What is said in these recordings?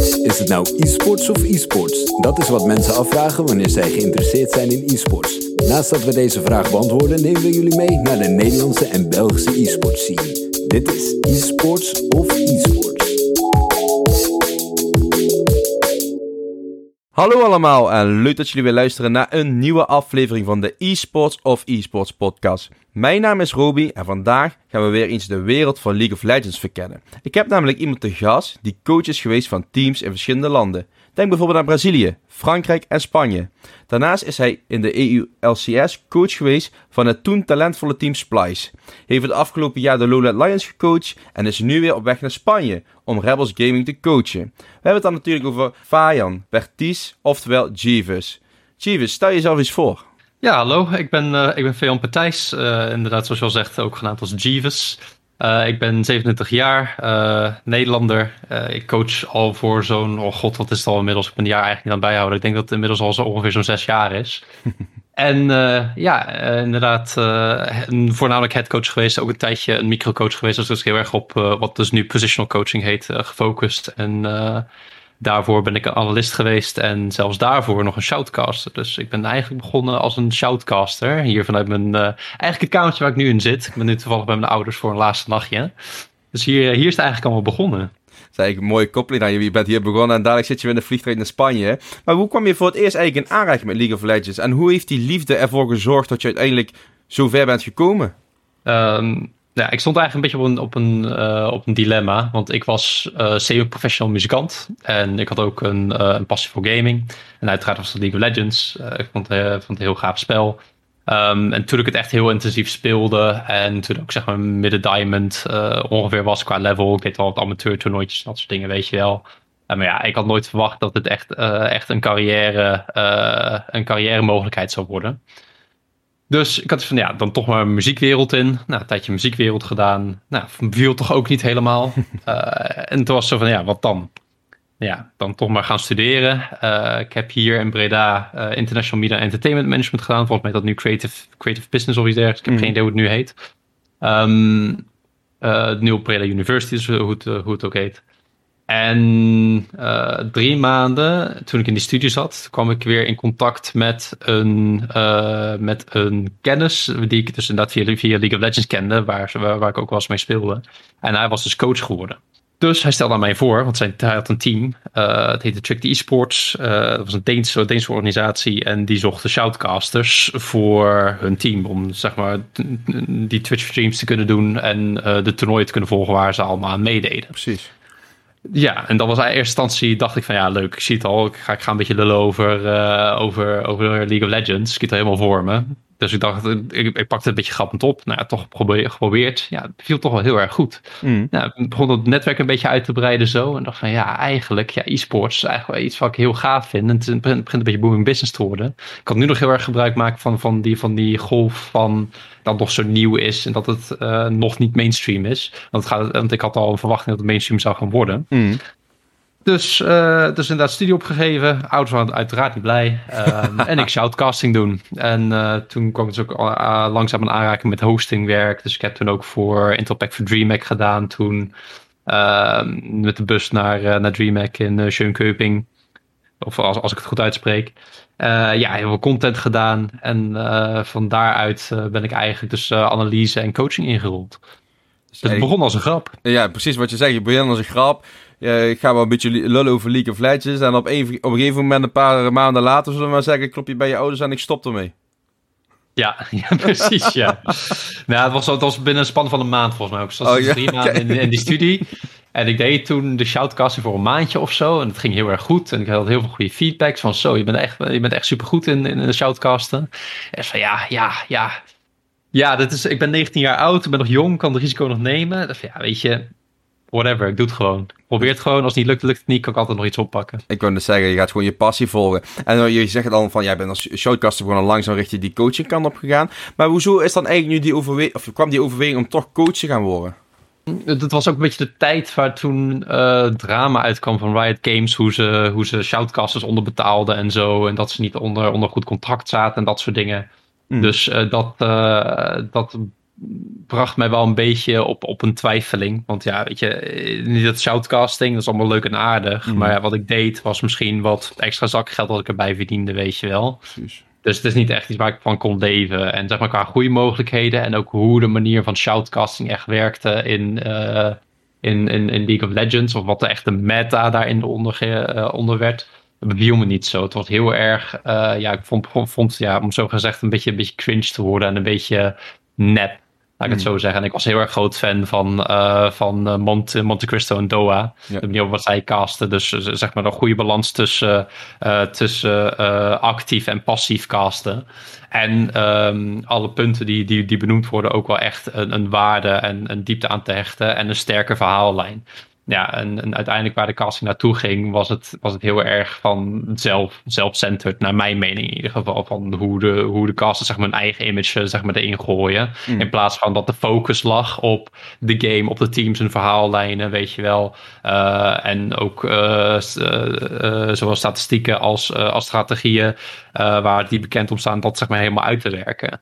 Is het nou e-sports of e-sports? Dat is wat mensen afvragen wanneer zij geïnteresseerd zijn in e-sports. Naast dat we deze vraag beantwoorden, nemen we jullie mee naar de Nederlandse en Belgische e-sports scene. Dit is e-sports of e-sports. Hallo allemaal en leuk dat jullie weer luisteren naar een nieuwe aflevering van de eSports of eSports podcast. Mijn naam is Roby en vandaag gaan we weer eens de wereld van League of Legends verkennen. Ik heb namelijk iemand te gast die coach is geweest van teams in verschillende landen. Denk bijvoorbeeld aan Brazilië, Frankrijk en Spanje. Daarnaast is hij in de EU-LCS coach geweest van het toen talentvolle team Splice. Heeft het afgelopen jaar de Lowland Lions gecoacht en is nu weer op weg naar Spanje om Rebels Gaming te coachen. We hebben het dan natuurlijk over Fajan Bertis, oftewel Jeeves. Jeeves, stel jezelf eens voor. Ja, hallo. Ik ben, uh, ik ben Partijs. Uh, inderdaad, zoals je al zegt, ook genaamd als Jeeves. Uh, ik ben 27 jaar, Nederlander. ik coach al voor zo'n, oh god, wat is het al inmiddels? Ik ben een jaar eigenlijk niet aan het bijhouden. Ik denk dat het inmiddels al zo ongeveer zo'n zes jaar is. en ja, inderdaad, voornamelijk headcoach geweest. Ook een tijdje een microcoach geweest. Dus, dus heel erg op wat dus nu positional coaching heet, gefocust. En Daarvoor ben ik een analist geweest en zelfs daarvoor nog een shoutcaster. Dus ik ben eigenlijk begonnen als een shoutcaster. Hier vanuit mijn, uh, eigenlijk het kamertje waar ik nu in zit. Ik ben nu toevallig bij mijn ouders voor een laatste nachtje. Dus hier, hier is het eigenlijk allemaal begonnen. Dat is eigenlijk een mooie koppeling aan je. Je bent hier begonnen en dadelijk zit je weer in de vliegtuig naar Spanje. Maar hoe kwam je voor het eerst eigenlijk in aanraking met League of Legends? En hoe heeft die liefde ervoor gezorgd dat je uiteindelijk zo ver bent gekomen? Um, ja, ik stond eigenlijk een beetje op een, op een, uh, op een dilemma. Want ik was uh, semi-professional muzikant. En ik had ook een, uh, een passie voor gaming. En uiteraard was het League of Legends. ik vond, vond het een heel gaaf spel. Um, en toen ik het echt heel intensief speelde. En toen ook zeg maar midden diamond ongeveer was qua level. Ik deed al wat amateur toernooitjes dat soort dingen, weet je wel. maar ja, ik had nooit verwacht dat het echt, echt een, carrière, een carrière mogelijkheid zou worden. Dus ik had van ja, dan toch maar muziekwereld in. Nou, een tijdje muziekwereld gedaan. Nou, viel toch ook niet helemaal. uh, en toen was zo van ja, wat dan? Ja, dan toch maar gaan studeren. Uh, ik heb hier in Breda uh, International Media Entertainment Management gedaan. Volgens mij dat nu Creative, creative Business of iets dergelijks. Ik heb mm. geen idee hoe het nu heet. Um, nu op Breda University, is hoe het, hoe het ook heet. En uh, drie maanden, toen ik in die studie zat, kwam ik weer in contact met een, uh, met een kennis, die ik dus inderdaad via, via League of Legends kende, waar, waar, ik ook wel eens mee speelde. En hij was dus coach geworden. Dus hij stelde aan mij voor, want zijn, hij had een team. Uh, het heette Trick Esports. Uh, dat was een Deense, Deense organisatie. En die zochten shoutcasters voor hun team. Om zeg maar die Twitch streams te kunnen doen. En de toernooien te kunnen volgen waar ze allemaal aan meededen. Precies. Ja, en dat was in eerste instantie, dacht ik van ja, leuk, ik zie het al. Ik ga, ik ga een beetje lullen over, uh, over, over League of Legends. Ik zie het helemaal voor me. Dus ik dacht, ik, ik pakte het een beetje grappend op. Nou ja, toch geprobeerd. Ja, het viel toch wel heel erg goed. Mm. Nou, ik begon het netwerk een beetje uit te breiden zo. En dacht van ja, eigenlijk, ja, e-sports is eigenlijk wel iets wat ik heel gaaf vind. En het begint een beetje booming business te worden. Ik kan nu nog heel erg gebruik maken van, van, die, van die golf van dat nog zo nieuw is. En dat het uh, nog niet mainstream is. Want, het gaat, want ik had al een verwachting dat het mainstream zou gaan worden. Mm. Dus, uh, dus inderdaad studie opgegeven. Ouders waren uiteraard niet blij. Um, en ik shoutcasting doen. En uh, toen kwam ik dus ook uh, langzaam aan aanraking met hostingwerk. Dus ik heb toen ook voor Intel Pack voor DreamHack gedaan. Toen ehm, met de bus naar, naar DreamHack in uh, Schönköping. Of als, als ik het goed uitspreek. ja, heel veel content gedaan. En van daaruit ben ik eigenlijk dus analyse en coaching ingerold. Dus het begon als een grap. Ja, precies wat je zegt. Je begon als een grap ik ga wel een beetje lullen over League of Legends. En op een, op een gegeven moment, een paar maanden later, zullen we maar zeggen, klop je bij je ouders en ik stop ermee. Ja, ja precies, ja. nou, het was, het was binnen een span van een maand volgens mij ook. Dus oh, ja, drie maanden in, in, die studie. En ik deed toen de shoutcasting voor een maandje of zo. En het ging heel erg goed. En ik had heel veel goede feedbacks van zo, je bent echt, je bent echt supergoed in, in de shoutcasten. En van ja, ja, ja. Ja, dit is, ik ben 19 jaar oud, ik ben nog jong, kan het risico nog nemen. Dat, ja, weet je, whatever, ik doe het gewoon. Probeer het gewoon. Als het niet lukt, lukt het niet. Kan ik altijd nog iets oppakken. Ik wil dus zeggen, je gaat gewoon je passie volgen. En je zegt dan van, jij bent als showcaster gewoon al langzaam richting die coaching kant op gegaan. Maar hoezo is dan eigenlijk nu die overweging, of kwam die overweging om toch coach te gaan worden? Dat was ook een beetje de tijd waar toen uh, drama uitkwam van Riot Games. Hoe ze, hoe ze shoutcasters onderbetaalden en zo. En dat ze niet onder, onder goed contract zaten en dat soort dingen. Mm. Dus uh, dat, uh, dat bracht mij wel een beetje op, op een twijfeling. Want ja, weet je, eh, niet dat shoutcasting, dat is allemaal leuk en aardig. Mhm. Maar ja, wat ik deed was misschien wat extra zakgeld dat ik erbij verdiende, weet je wel. Precies. Dus het is niet echt iets waar ik van kon leven. En zeg maar qua goede mogelijkheden en ook hoe de manier van shoutcasting echt werkte in, eh, in, in, in League of Legends. Of wat de echte meta daarin onder, eh, onder werd. Dat beviel me niet zo. Het was heel erg, eh, ja, ik vond, vond, ja, om zo gezegd, een beetje, een beetje cringe te worden en een beetje nep. Laat ik het Hmm. zo zeggen. En ik was heel erg groot fan van, eh, van eh, Monte, Monte Cristo en Doha. Ja. De manier op wat zij casten. Dus zeg maar een goede balans tussen, tussen actief en passief casten. En ehm, alle punten die, die, die benoemd worden ook wel echt een, een waarde en een diepte aan te hechten. En een sterke verhaallijn. Ja, en, en uiteindelijk waar de casting naartoe ging, was het, was het heel erg van zelf, zelf-centered, naar mijn mening in ieder geval. Van hoe de, hoe de casters zeg maar, hun eigen image eh, zeg maar, erin gooien. Mm. In plaats van dat de focus lag op de game, op de teams en verhaallijnen, weet je wel. Eh, en ook eh, zowel statistieken als, als strategieën, waar die bekend om staan, dat zeg maar helemaal uit te werken.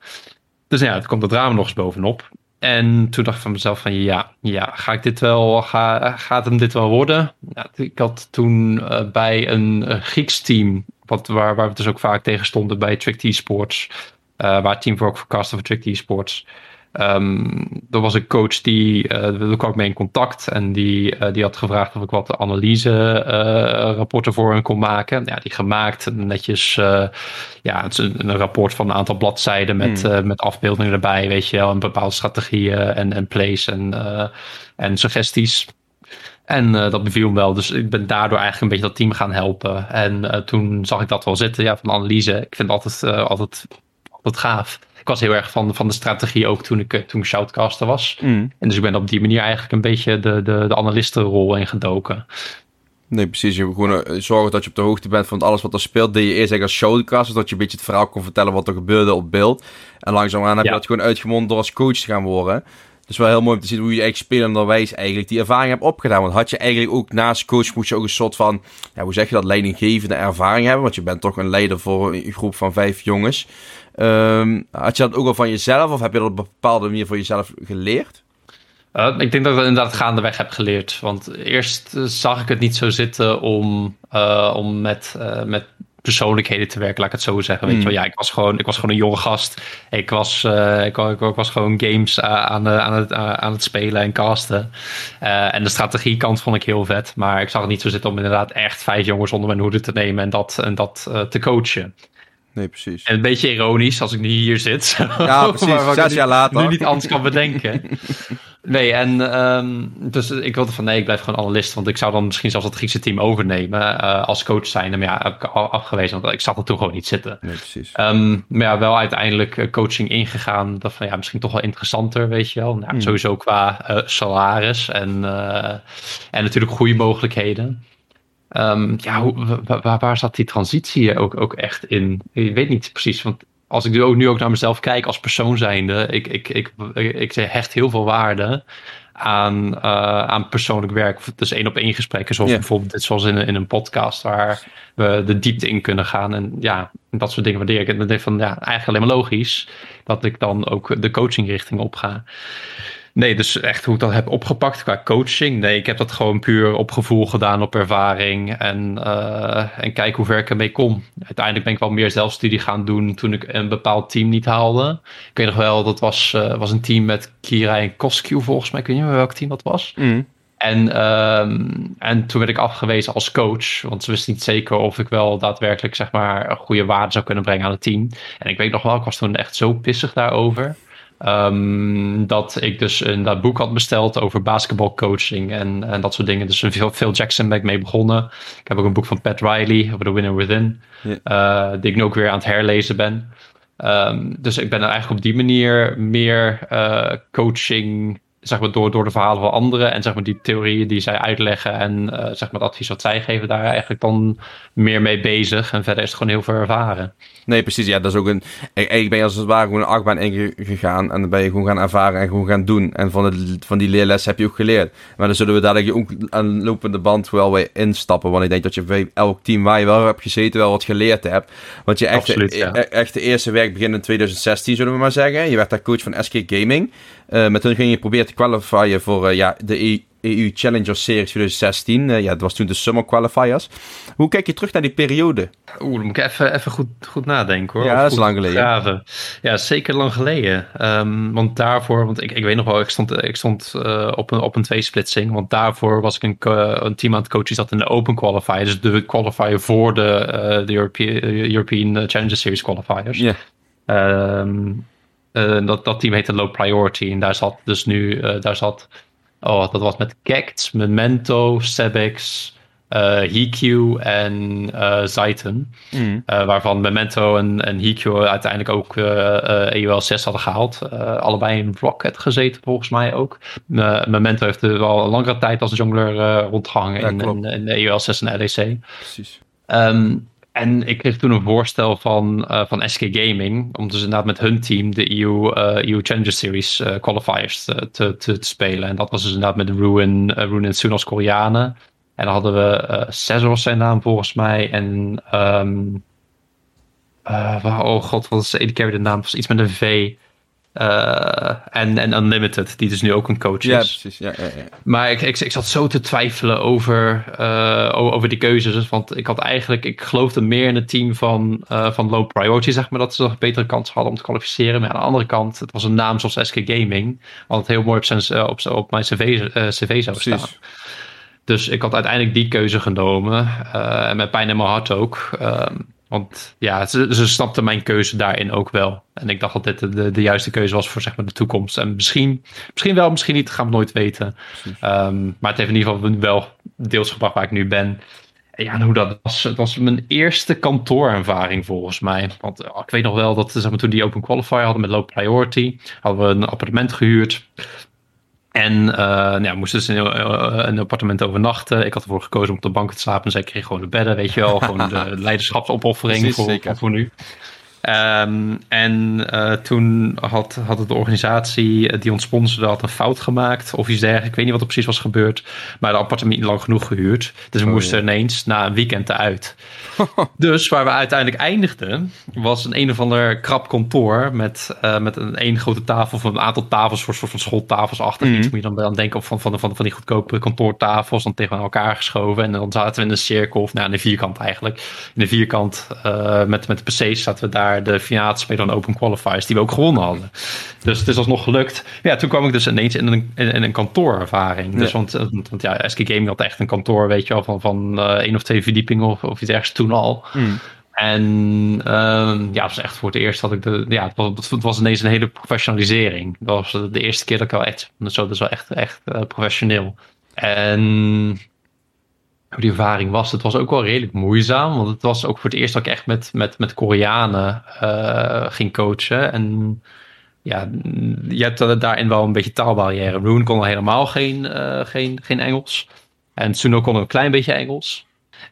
Dus ja, het komt het drama nog eens bovenop. En toen dacht ik van mezelf van ja, ja ga ik dit wel, ga, gaat hem dit wel worden? Ik had toen eh, bij een Grieks team, wat, waar, waar we dus ook vaak tegen stonden bij Trick T-Sports, eh, waar het team voor ook verkaste voor Trick T-Sports. Ehm er was een coach die, eh daar kwam ik mee in contact en die, eh, die had gevraagd of ik wat analyse-rapporten voor hen kon maken. Ja, die gemaakt, netjes, eh, ja, het is een, een rapport van een aantal bladzijden met, Hmm. eh, met afbeeldingen erbij, weet je wel, en bepaalde strategieën en, en plays en, eh, en suggesties. En eh, dat beviel me wel. Dus ik ben daardoor eigenlijk een beetje dat team gaan helpen. En eh, toen zag ik dat wel zitten, ja, van analyse. Ik vind het altijd, eh, altijd, altijd gaaf. Ik was heel erg van, van de strategie ook toen ik, eh, toen ik shoutcaster was. Mm. En dus ik ben op die manier eigenlijk een beetje de, de, de analistenrol ingedoken. Nee, precies. Je moet gewoon eh, zorgen dat je op de hoogte bent van alles wat er speelt. Deed je eerst eigenlijk als showcast, zodat je een beetje het verhaal kon vertellen wat er gebeurde op beeld. En langzaamaan heb je Ja. dat gewoon uitgemond door als coach te gaan worden. Dus wel heel mooi om te zien hoe je eigenlijk spelenderwijs eigenlijk die ervaring hebt opgedaan. Want had je eigenlijk ook naast coach moet je ook een soort van, ja, hoe zeg je dat, leidinggevende ervaring hebben. Want je bent toch een leider voor een groep van vijf jongens. Ehm, had je dat ook al van jezelf of heb je dat op een bepaalde manier voor jezelf geleerd? Uh, ik denk dat ik dat inderdaad gaandeweg heb geleerd. Want eerst uh, zag ik het niet zo zitten om, uh, om met, met persoonlijkheden te werken, laat ik het zo zeggen. Weet Mm. je wel, ja, ik was gewoon, ik was gewoon een jonge gast. Ik was, ik, ik, ik, was gewoon games aan, aan, het, aan het spelen en casten. En de strategiekant vond ik heel vet. Maar ik zag het niet zo zitten om inderdaad echt vijf jongens onder mijn hoede te nemen en dat, en dat te coachen. Nee, precies. En een beetje ironisch als ik nu hier zit. Ja, precies. Zes jaar later. Nu niet anders kan bedenken. nee, en um, dus ik wilde van nee, ik blijf gewoon analist. Want ik zou dan misschien zelfs het Griekse team overnemen uh, als coach zijn. Maar ja, heb ik al afgewezen, want ik zat er toen gewoon niet zitten. Nee, precies. Um, maar ja, wel uiteindelijk uh, coaching ingegaan. Dat van ja, misschien toch wel interessanter, weet je wel. Nou, Hmm. Sowieso qua uh, salaris en, uh, en natuurlijk goede mogelijkheden. Um, ja, hoe, waar, waar, zat die transitie ook, ook echt in? Ik weet niet precies, want als ik nu ook, nu ook naar mezelf kijk als persoon zijnde, ik, ik, ik, ik, hecht heel veel waarde aan, uh, aan persoonlijk werk. Dus één op één gesprekken, zoals yeah. bijvoorbeeld dit, zoals in, in een podcast, waar we de diepte in kunnen gaan. En ja, dat soort dingen waardeer ik. En dan denk ik van, ja, eigenlijk alleen maar logisch dat ik dan ook de coachingrichting op ga. Nee, dus echt hoe ik dat heb opgepakt qua coaching. Nee, ik heb dat gewoon puur op gevoel gedaan, op ervaring. En, uh, en kijk hoe ver ik ermee kom. Uiteindelijk ben ik wel meer zelfstudie gaan doen toen ik een bepaald team niet haalde. Ik weet nog wel, dat was, uh, was een team met Kira en Koskiu volgens mij. Ik weet niet meer welk team dat was. Mm. En, um, en toen werd ik afgewezen als coach. Want ze wisten niet zeker of ik wel daadwerkelijk zeg maar, een goede waarde zou kunnen brengen aan het team. En ik weet nog wel, ik was toen echt zo pissig daarover. Um, dat ik dus een dat boek had besteld over basketbalcoaching en, en dat soort dingen. Dus Phil, Phil Jackson ben ik mee begonnen. Ik heb ook een boek van Pat Riley over The Winner Within. Yeah. Uh, die ik nu ook weer aan het herlezen ben. Um, dus ik ben er eigenlijk op die manier meer uh, coaching zeg maar, door, door de verhalen van anderen en zeg maar, die theorieën die zij uitleggen en uh, zeg maar, het advies wat zij geven, daar eigenlijk dan meer mee bezig. En verder is het gewoon heel veel ervaren. Nee, precies. Ja, dat is ook een. Ik, ik ben als het ware gewoon een achtbaan ingegaan. En dan ben je gewoon gaan ervaren en gewoon gaan doen. En van, het, van die leerles heb je ook geleerd. Maar dan zullen we dadelijk ook aan lopende band wel weer instappen. Want ik denk dat je bij elk team waar je wel hebt gezeten, wel wat geleerd hebt. Want je echt, Absoluut, ja. E- eerste werk begint in 2016, zullen we maar zeggen. Je werd daar coach van SK Gaming. Uh, met hun ging je proberen te qualifieren voor uh, ja, de e EU Challenger Series 2016. Uh, ja, dat was toen de Summer Qualifiers. Hoe kijk je terug naar die periode? Oeh, dan moet ik even, even goed, goed nadenken hoor. Ja, dat is lang geleden. Graven. Ja, zeker lang geleden. Um, want daarvoor, want ik, ik weet nog wel, ik stond, ik stond uh, op een, op een tweesplitsing. Want daarvoor was ik een, een team aan het coachen zat in de Open Qualifier. Dus de qualifier voor de, uh, de European, European Challenger Series qualifiers. Ja. Um, dat, dat team heette Low Priority. En daar zat dus nu, daar zat Oh, dat was met Gact, Memento, Sebex, uh, Hikyu en uh, Zaiten. Mm. Uh, waarvan Memento en, en Hikyu uiteindelijk ook EUL 6 hadden gehaald. allebei in Rocket gezeten volgens mij ook. Memento heeft er wel een langere tijd als jongler rondgehangen ja, in, in, in, EUL 6 en LEC. Precies. Um, en ik kreeg toen een voorstel van, uh, van SK Gaming om dus inderdaad met hun team de EU, uh, EU Challenger Series uh, qualifiers te, te, spelen. En dat was dus inderdaad met Ruin, Ruin en Sun als Koreanen. En dan hadden we Cesar zijn naam volgens mij. En um, oh god, wat is de de naam? Was iets met een V. Uh, en, en Unlimited, die dus nu ook een coach is. Ja, precies. Ja, ja, ja. Maar ik, ik, ik zat zo te twijfelen over, uh, over die keuzes. Want ik had eigenlijk, ik geloofde meer in het team van, uh, van Low Priority, zeg maar, dat ze nog betere kans hadden om te kwalificeren. Maar aan de andere kant, het was een naam zoals SK Gaming, wat heel mooi op, zijn, op, op mijn cv, cv zou precies. staan. Dus ik had uiteindelijk die keuze genomen. en met pijn in mijn hart ook. Ehm, want ja, ze, ze snapte mijn keuze daarin ook wel. En ik dacht dat dit de, de, juiste keuze was voor zeg maar, de toekomst. En misschien, misschien wel, misschien niet, gaan we nooit weten. Um, maar het heeft in ieder geval wel deels gebracht waar ik nu ben. En ja, hoe dat was, het was mijn eerste kantoorervaring volgens mij. Want oh, ik weet nog wel dat zeg maar, toen die Open Qualifier hadden met Low Priority, hadden we een appartement gehuurd. En uh, nou ja, moesten dus in een appartement overnachten. Ik had ervoor gekozen om op de bank te slapen. En zij kreeg gewoon de bedden, weet je wel. gewoon de leiderschapsopoffering voor, voor nu. Um, en uh, toen had, had de organisatie die ons sponsorde had een fout gemaakt of iets dergelijks. Ik weet niet wat er precies was gebeurd. Maar de appartement niet lang genoeg gehuurd. Dus we oh, moesten ineens na een weekend eruit. dus waar we uiteindelijk eindigden was een een of ander krap kantoor met, uh, met een één grote tafel of een aantal tafels voor soort van schooltafels achter. Mm. Iets moet je dan aan denken van, van, van, van die goedkope kantoortafels dan tegen elkaar geschoven. En dan zaten we in een cirkel of nou, in een vierkant eigenlijk. In een vierkant uh, met, met de PC's zaten we daar de finale spelen dan Open Qualifiers, die we ook gewonnen hadden. Dus het is alsnog gelukt. Ja, toen kwam ik dus ineens in een, in, een kantoorervaring. Dus want, want ja, SK Gaming had echt een kantoor, weet je wel, van, van uh, één of twee verdiepingen of, of iets ergens toen al. Mm. En uh, ja, het was echt voor het eerst dat ik de. Ja, het was, het was ineens een hele professionalisering. Dat was de eerste keer dat ik wel echt. Zo, dat is wel echt, echt uh, professioneel. En hoe die ervaring was. Het was ook wel redelijk moeizaam, want het was ook voor het eerst dat ik echt met, met, met Koreanen uh, ging coachen. En ja, je hebt daarin wel een beetje taalbarrière. Roon kon helemaal geen, uh, geen, geen Engels. En Suno kon een klein beetje Engels.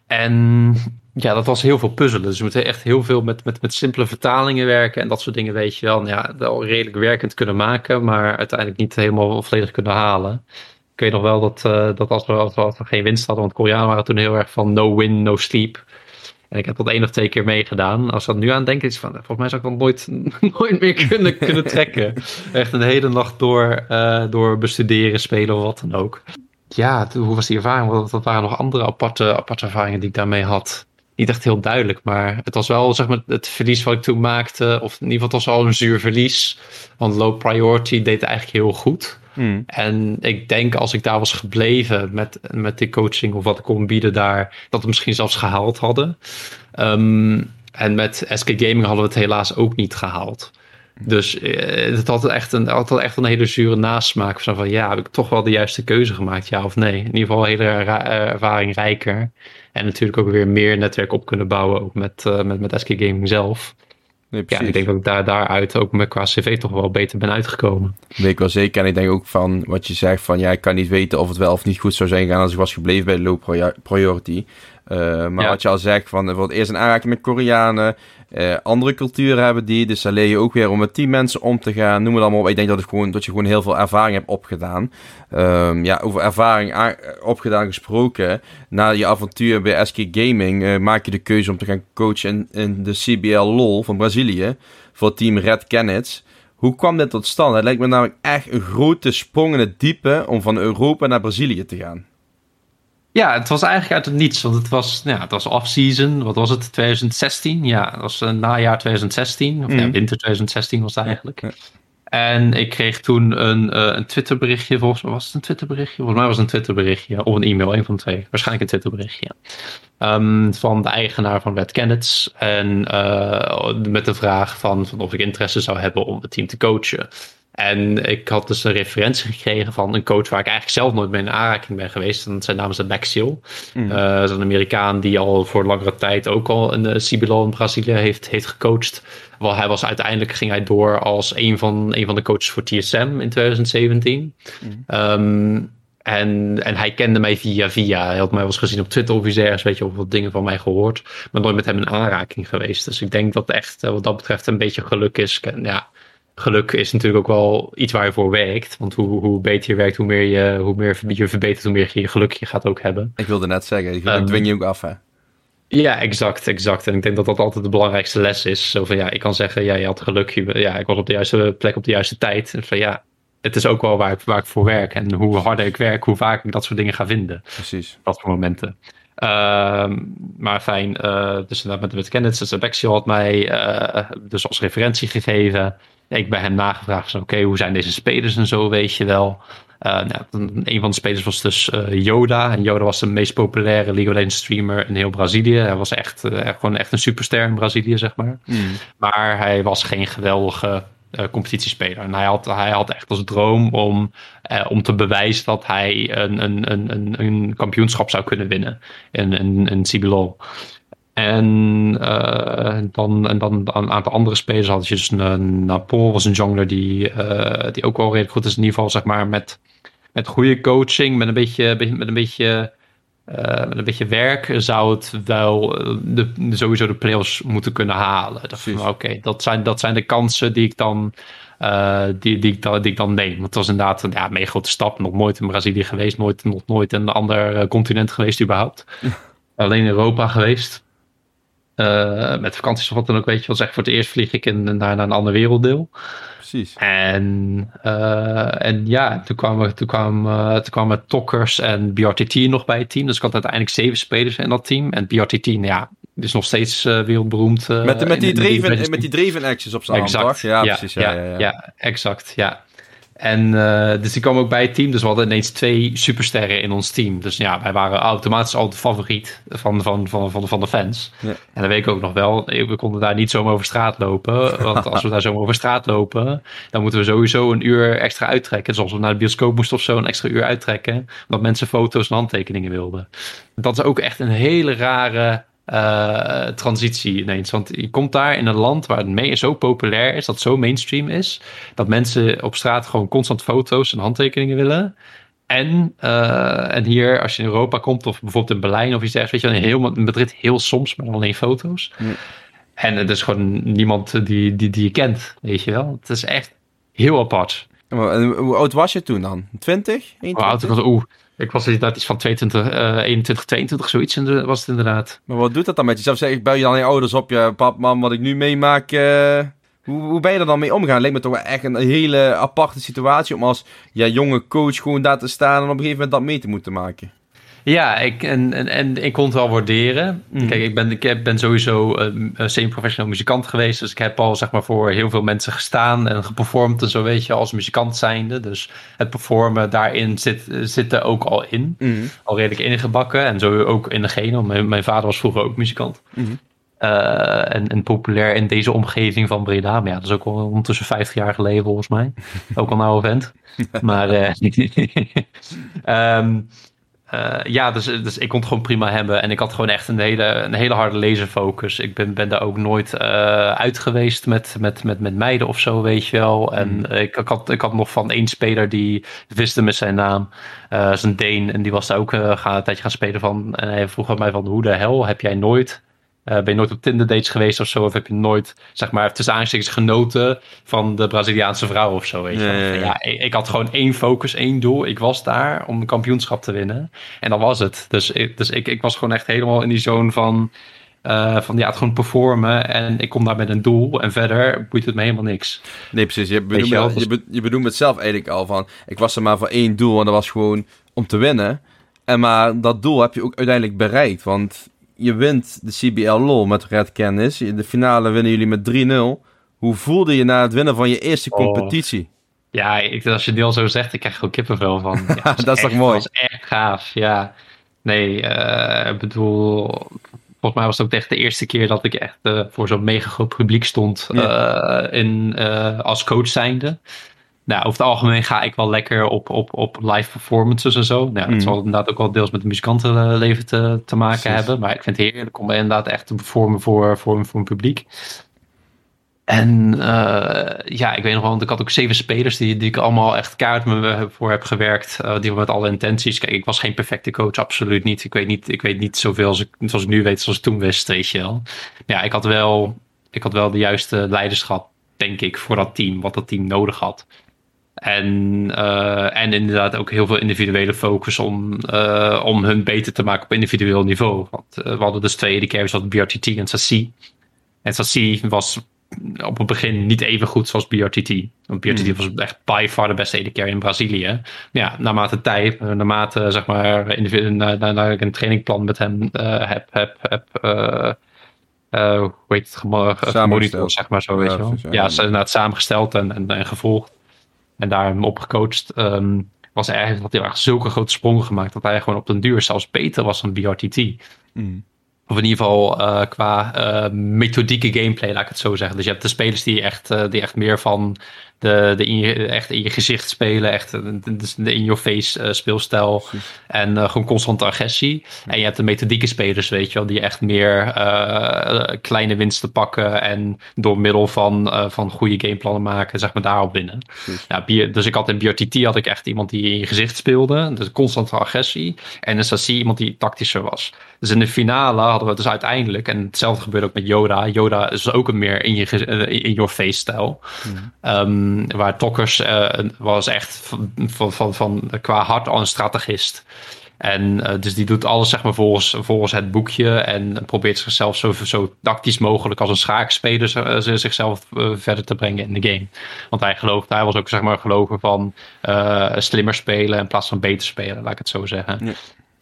En ja, dat was heel veel puzzelen. Dus we moeten echt heel veel met, met, met simpele vertalingen werken en dat soort dingen, weet je wel. Ja, wel redelijk werkend kunnen maken, maar uiteindelijk niet helemaal volledig kunnen halen ik weet nog wel dat, uh, dat als, we, als, we, geen winst hadden, want Koreanen waren toen heel erg van no win, no sleep. En ik heb dat één of twee keer meegedaan. Als dat nu aan denk, is van, volgens mij zou ik dat nooit, nooit meer kunnen, kunnen trekken. Echt een hele nacht door, uh, door bestuderen, spelen of wat dan ook. Ja, hoe was die ervaring? Want dat waren nog andere aparte, aparte ervaringen die ik daarmee had. Niet echt heel duidelijk, maar het was wel zeg maar, het verlies wat ik toen maakte. Of in ieder geval, het was al een zuur verlies. Want low priority deed eigenlijk heel goed. Hmm. En ik denk als ik daar was gebleven met, met die coaching of wat ik kon bieden daar, dat we misschien zelfs gehaald hadden. Um, en met SK Gaming hadden we het helaas ook niet gehaald. Dus uh, het had echt een, had echt een hele zure nasmaak. Van, ja, heb ik toch wel de juiste keuze gemaakt, ja of nee? In ieder geval hele ervaring rijker. En natuurlijk ook weer meer netwerk op kunnen bouwen, ook met, uh, met, met SK Gaming zelf. Nee, ja, ik denk dat ik daar, daaruit ook met qua cv toch wel beter ben uitgekomen. Weet ik wel zeker. En ik denk ook van wat je zegt van ja, ik kan niet weten of het wel of niet goed zou zijn gaan als ik was gebleven bij de low priority. Uh, maar wat je al zegt, van bijvoorbeeld eerst een aanraking met Koreanen, uh, andere culturen hebben die, dus dan leer je ook weer om met die mensen om te gaan, noem het allemaal op. Ik denk dat, het gewoon, dat je gewoon heel veel ervaring hebt opgedaan. Um, ja, over ervaring opgedaan gesproken, na je avontuur bij SK Gaming uh, maak je de keuze om te gaan coachen in, de CBL LOL van Brazilië, voor team Red Canids. Hoe kwam dit tot stand? Het lijkt me namelijk echt een grote sprong in het diepe om van Europa naar Brazilië te gaan. Ja, het was eigenlijk uit het niets. Want het was, ja, het was off-season. Wat was het? 2016? Ja, het was een najaar 2016. Of ja, mhm. winter 2016 was het eigenlijk. En ik kreeg toen een, uh, een Twitterberichtje. Volgens mij was het een Twitterberichtje. Volgens mij was het een Twitterberichtje. Of een e-mail, een van de twee. Waarschijnlijk een Twitterberichtje. Um, van de eigenaar van Red Canids. En uh, met de vraag van, van of ik interesse zou hebben om het team te coachen. En ik had dus een referentie gekregen van een coach waar ik eigenlijk zelf nooit mee in aanraking ben geweest. En zijn naam is Maxiel. Mm. Uh, dat is een Amerikaan die al voor langere tijd ook al in de in Brazilië heeft, heeft gecoacht. Wel, hij was uiteindelijk ging hij door als een van, een van de coaches voor TSM in 2017. Mm. Ehm, en, en hij kende mij via via. Hij had mij wel eens gezien op Twitter of iets ergens, weet je, of wat dingen van mij gehoord. Maar nooit met hem in aanraking geweest. Dus ik denk dat echt wat dat betreft een beetje geluk is. Ja, geluk is natuurlijk ook wel iets waar je voor werkt. Want hoe, hoe beter je werkt, hoe meer je, hoe meer je verbetert, hoe meer je geluk je gaat ook hebben. Ik wilde net zeggen, ik um, dwing je ook af hè? Ja, exact, exact. En ik denk dat dat altijd de belangrijkste les is. Zo van ja, ik kan zeggen, ja, je had geluk. Ja, ik was op de juiste plek op de juiste tijd. En van ja, het is ook wel waar ik, waar ik voor werk. En hoe harder ik werk, hoe vaak ik dat soort dingen ga vinden. Precies. Dat soort momenten. Uh, maar fijn, uh, dus met, met Kenneth, Sebexio had mij uh, dus als referentie gegeven ik bij hem nagevraagd van oké, hoe zijn deze spelers en zo, weet je wel. Uh, nou, een van de spelers was dus uh, Yoda. En Yoda was de meest populaire League of Legends streamer in heel Brazilië. Hij was echt, uh, gewoon echt een superster in Brazilië, zeg maar. Mm. Maar hij was geen geweldige competitiespeler. En hij had, hij had echt als droom om, om te bewijzen dat hij een, een, een, een, kampioenschap zou kunnen winnen in, in, in CBLOL. En, uh, dan, en dan een aantal andere spelers had je dus een Napol was een jongler die, uh, die ook wel redelijk goed is. In ieder geval zeg maar met, met goede coaching, met een beetje, met een beetje, uh, met een beetje werk zou het wel de, sowieso de playoffs moeten kunnen halen. Oké, dat, zijn, dat zijn de kansen die ik dan, die, die, ik dan, die ik dan neem. Want het was inderdaad een ja, mega grote stap. Nog nooit in Brazilië geweest, nooit, nog nooit in een ander continent geweest überhaupt. Alleen in Europa geweest. Uh, met vakanties of wat dan ook, weet je wel. Zeg, voor het eerst vlieg ik in, naar, naar een ander werelddeel. Precies. En, uh, en ja, toen kwamen, toen, kwamen, uh, toen kwamen Tokkers en BRTT nog bij het team. Dus ik had uiteindelijk zeven spelers in dat team. En BRTT, nou ja, is nog steeds wereldberoemd. met, met, die dreven, met die dreven actions op zijn exact, Ja, ja, precies. Ja, ja, ja, ja, exact. Ja. En uh, dus die kwam ook bij het team. Dus we hadden ineens twee supersterren in ons team. Dus ja, wij waren automatisch al de favoriet van, van, van, van, van de fans. Ja. En dat weet ik ook nog wel. We konden daar niet zomaar over straat lopen. Want als we daar zomaar over straat lopen, dan moeten we sowieso een uur extra uittrekken. Zoals we naar de bioscoop moesten of zo, een extra uur uittrekken. Omdat mensen foto's en handtekeningen wilden. Dat is ook echt een hele rare uh, transitie ineens. Want je komt daar in een land waar het mee zo populair is, dat zo mainstream is, dat mensen op straat gewoon constant foto's en handtekeningen willen. En, uh, en hier, als je in Europa komt, of bijvoorbeeld in Berlijn of iets dergelijks, weet je, in, heel, in Madrid heel soms, maar alleen foto's. En het is gewoon niemand die, die, die je kent, weet je wel. Het is echt heel apart. En hoe oud was je toen dan? 20? Hoe oud was Oeh, ik was inderdaad iets van 22, uh, 21, 22, zoiets was het inderdaad. Maar wat doet dat dan met jezelf? Zeg, ik bel je dan je ouders op, je pap, mam, wat ik nu meemaak. Uh, hoe, hoe ben je er dan mee omgaan? Leek me toch wel echt een hele aparte situatie om als ja, jonge coach gewoon daar te staan en op een gegeven moment dat mee te moeten maken. Ja, ik, en, en, en ik kon het wel waarderen. Mhm. Kijk, ik ben, ik ben sowieso een, semi-professional muzikant geweest. Dus ik heb al zeg maar, voor heel veel mensen gestaan en geperformd en zo, weet je, als muzikant zijnde. Dus het performen daarin zit, zit er ook al in. Mhm. Al redelijk ingebakken. En zo ook in de gene. Mijn, mijn vader was vroeger ook muzikant. Mhm. Uh, en, en, populair in deze omgeving van Breda. Maar ja, dat is ook al ondertussen 50 jaar geleden volgens mij. ook al een oude vent. maar uh, um, uh, ja, dus, dus ik kon het gewoon prima hebben. En ik had gewoon echt een hele, een hele harde laserfocus. Ik ben, ben daar ook nooit uh, uit geweest met, met, met, met meiden of zo, weet je wel. En mm. ik, ik, had, ik had nog van één speler die wist met zijn naam. Uh, zijn Deen. En die was daar ook gaan, een tijdje gaan spelen van. En hij vroeg aan mij van, hoe de hel heb jij nooit ben je nooit op Tinder dates geweest of zo? Of heb je nooit, zeg maar, tussen aanstekens genoten van de Braziliaanse vrouw of zo? Weet je? Ja, ja, ja. ja ik, ik, had gewoon één focus, één doel. Ik was daar om een kampioenschap te winnen. En dat was het. Dus, ik, dus ik, ik was gewoon echt helemaal in die zone van, uh, van ja, het gewoon performen. En ik kom daar met een doel. En verder boeit het me helemaal niks. Nee, precies. Je bedoelt, je, je, be, je bedoelt het zelf eigenlijk al van, ik was er maar voor één doel. En dat was gewoon om te winnen. En maar dat doel heb je ook uiteindelijk bereikt. Want je wint de CBL LOL met Red Kennis. De finale winnen jullie met 3-0. Hoe voelde je na het winnen van je eerste oh. competitie? Ja, ik, als je die al zo zegt, ik krijg gewoon kippenvel van. Ja, dat is toch mooi? Dat was echt gaaf, ja. Nee, uh, ik bedoel, volgens mij was het ook echt de eerste keer dat ik echt uh, voor zo'n mega groot publiek stond uh, in, als coach zijnde nou, over het algemeen ga ik wel lekker op, op, op live performances en zo. Nou, dat mm. zal inderdaad ook wel deels met de muzikantenleven te, te maken hebben. Maar ik vind het heerlijk om inderdaad echt te performen voor, voor, voor een publiek. En uh, ja, ik weet nog wel, want ik had ook zeven spelers die, die ik allemaal echt kaart me voor heb gewerkt. Uh, die met alle intenties. Kijk, ik was geen perfecte coach, absoluut niet. Ik weet niet, ik weet niet zoveel als ik, zoals ik nu weet, zoals ik toen wist, weet je wel. Ja, ik had wel, ik had wel de juiste leiderschap, denk ik, voor dat team, wat dat team nodig had. En, uh, en inderdaad ook heel veel individuele focus om, uh, om hun beter te maken op individueel niveau. Want uh, we hadden dus twee carries, wat BRTT en Sassi. En Sassi was op het begin niet even goed zoals BRTT. Want BRTT hmm. was echt by far de beste AD carry in Brazilië. Ja, naarmate tijd, naarmate zeg maar, na, na, na ik een trainingplan met hem heb, heb, heb hoe heet het, zeg maar zo, weet je wel. Ja, ze het samengesteld en, en, en gevolgd en daar hem op gecoacht, um, was hij eigenlijk, had hij echt zulke grote sprongen gemaakt dat hij gewoon op den duur zelfs beter was dan BRTT. Mm. Of in ieder geval uh, qua uh, methodieke gameplay, laat ik het zo zeggen. Dus je hebt de spelers die echt, uh, die echt meer van de, de in je, echt in je gezicht spelen, echt de in-your-face uh, speelstijl en uh, gewoon constante agressie. En je hebt de methodieke spelers, weet je wel, die echt meer kleine winsten pakken en door middel van, van goede gameplannen maken, zeg maar, daarop winnen. Ja, dus ik had in BRTT had ik echt iemand die in je gezicht speelde, dus constante agressie. En in Sassi iemand die tactischer was. Dus in de finale hadden we dus uiteindelijk, en hetzelfde gebeurde ook met Yoda. Yoda is ook een meer in je in your face stijl. Mm. Um, waar Tokkers uh, was echt van, van, van, van, qua hart al een strategist. En uh, dus die doet alles zeg maar volgens, volgens het boekje en probeert zichzelf zo, zo tactisch mogelijk als een schaakspeler uh, zichzelf verder te brengen in de game. Want hij gelooft, hij was ook zeg maar geloven van slimmer spelen in plaats van beter spelen, laat ik het zo zeggen.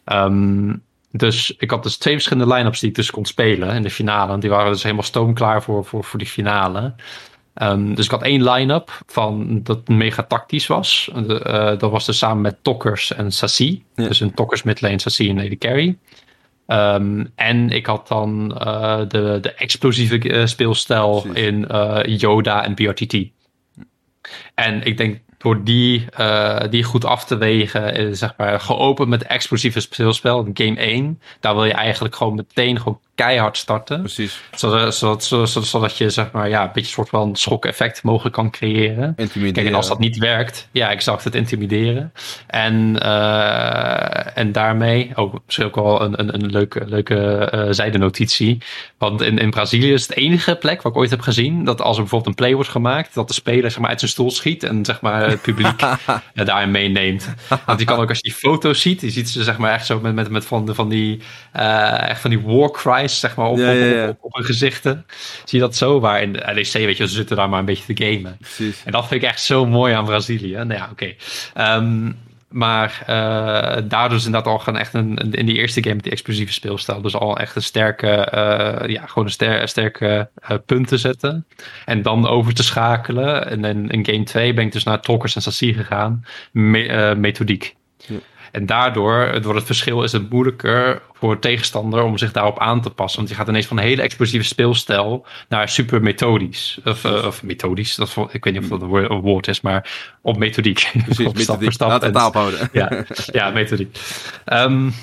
Ja. Um, dus ik had dus twee verschillende line-ups die ik dus kon spelen in de finale. En die waren dus helemaal stoomklaar voor, voor, voor die finale. Um, dus ik had één line-up van dat mega tactisch was. Uh, dat was dus samen met Tokkers en Sassi. Dus een Tokkers midlane, Sassi en Lady Carry. Um, en ik had dan uh, de, de explosieve uh, speelstijl in Yoda en BRTT. En ik denk door die, die goed af te wegen, zeg maar, geopend met explosieve speelspel, game 1, daar wil je eigenlijk gewoon meteen gewoon keihard starten. Precies. Zodat, zodat, zodat, zodat je zeg maar, ja, een beetje een soort van schok-effect mogelijk kan creëren. Intimideren. Kijk, en als dat niet werkt, ja, exact het intimideren. En, uh, en daarmee, ook oh, misschien ook wel een, een, een leuke, leuke uh, zijdenotitie. Want in, in Brazilië is het enige plek waar ik ooit heb gezien dat als er bijvoorbeeld een play wordt gemaakt, dat de speler zeg maar, uit zijn stoel schiet en zeg maar, het publiek daarin meeneemt. Want je kan ook als je die foto's ziet, je ziet ze zeg maar echt zo met, met, met van, van die, uh, echt van die war cry zeg maar, op, op, op, hun gezichten. Zie je dat zo? Waar in de LEC, weet je, ze zitten daar maar een beetje te gamen. Precies. En dat vind ik echt zo mooi aan Brazilië. Nou ja, oké. Ehm, maar uh, daardoor is inderdaad al gewoon echt een, in die eerste game die explosieve speelstijl. Dus al echt een sterke, uh, ja, gewoon een ster, sterke uh, punten zetten. En dan over te schakelen. En in, in game 2 ben ik dus naar Talkers en Sassi gegaan. Me, methodiek. Ja. En daardoor, door het verschil, is het moeilijker voor tegenstander om zich daarop aan te passen. Want je gaat ineens van een hele explosieve speelstijl naar super methodisch. Of, uh, of methodisch, dat, ik weet niet of dat een woord is, maar op methodiek. Precies, op methodiek. Stap Laat het houden. Ja, ja methodiek. Um,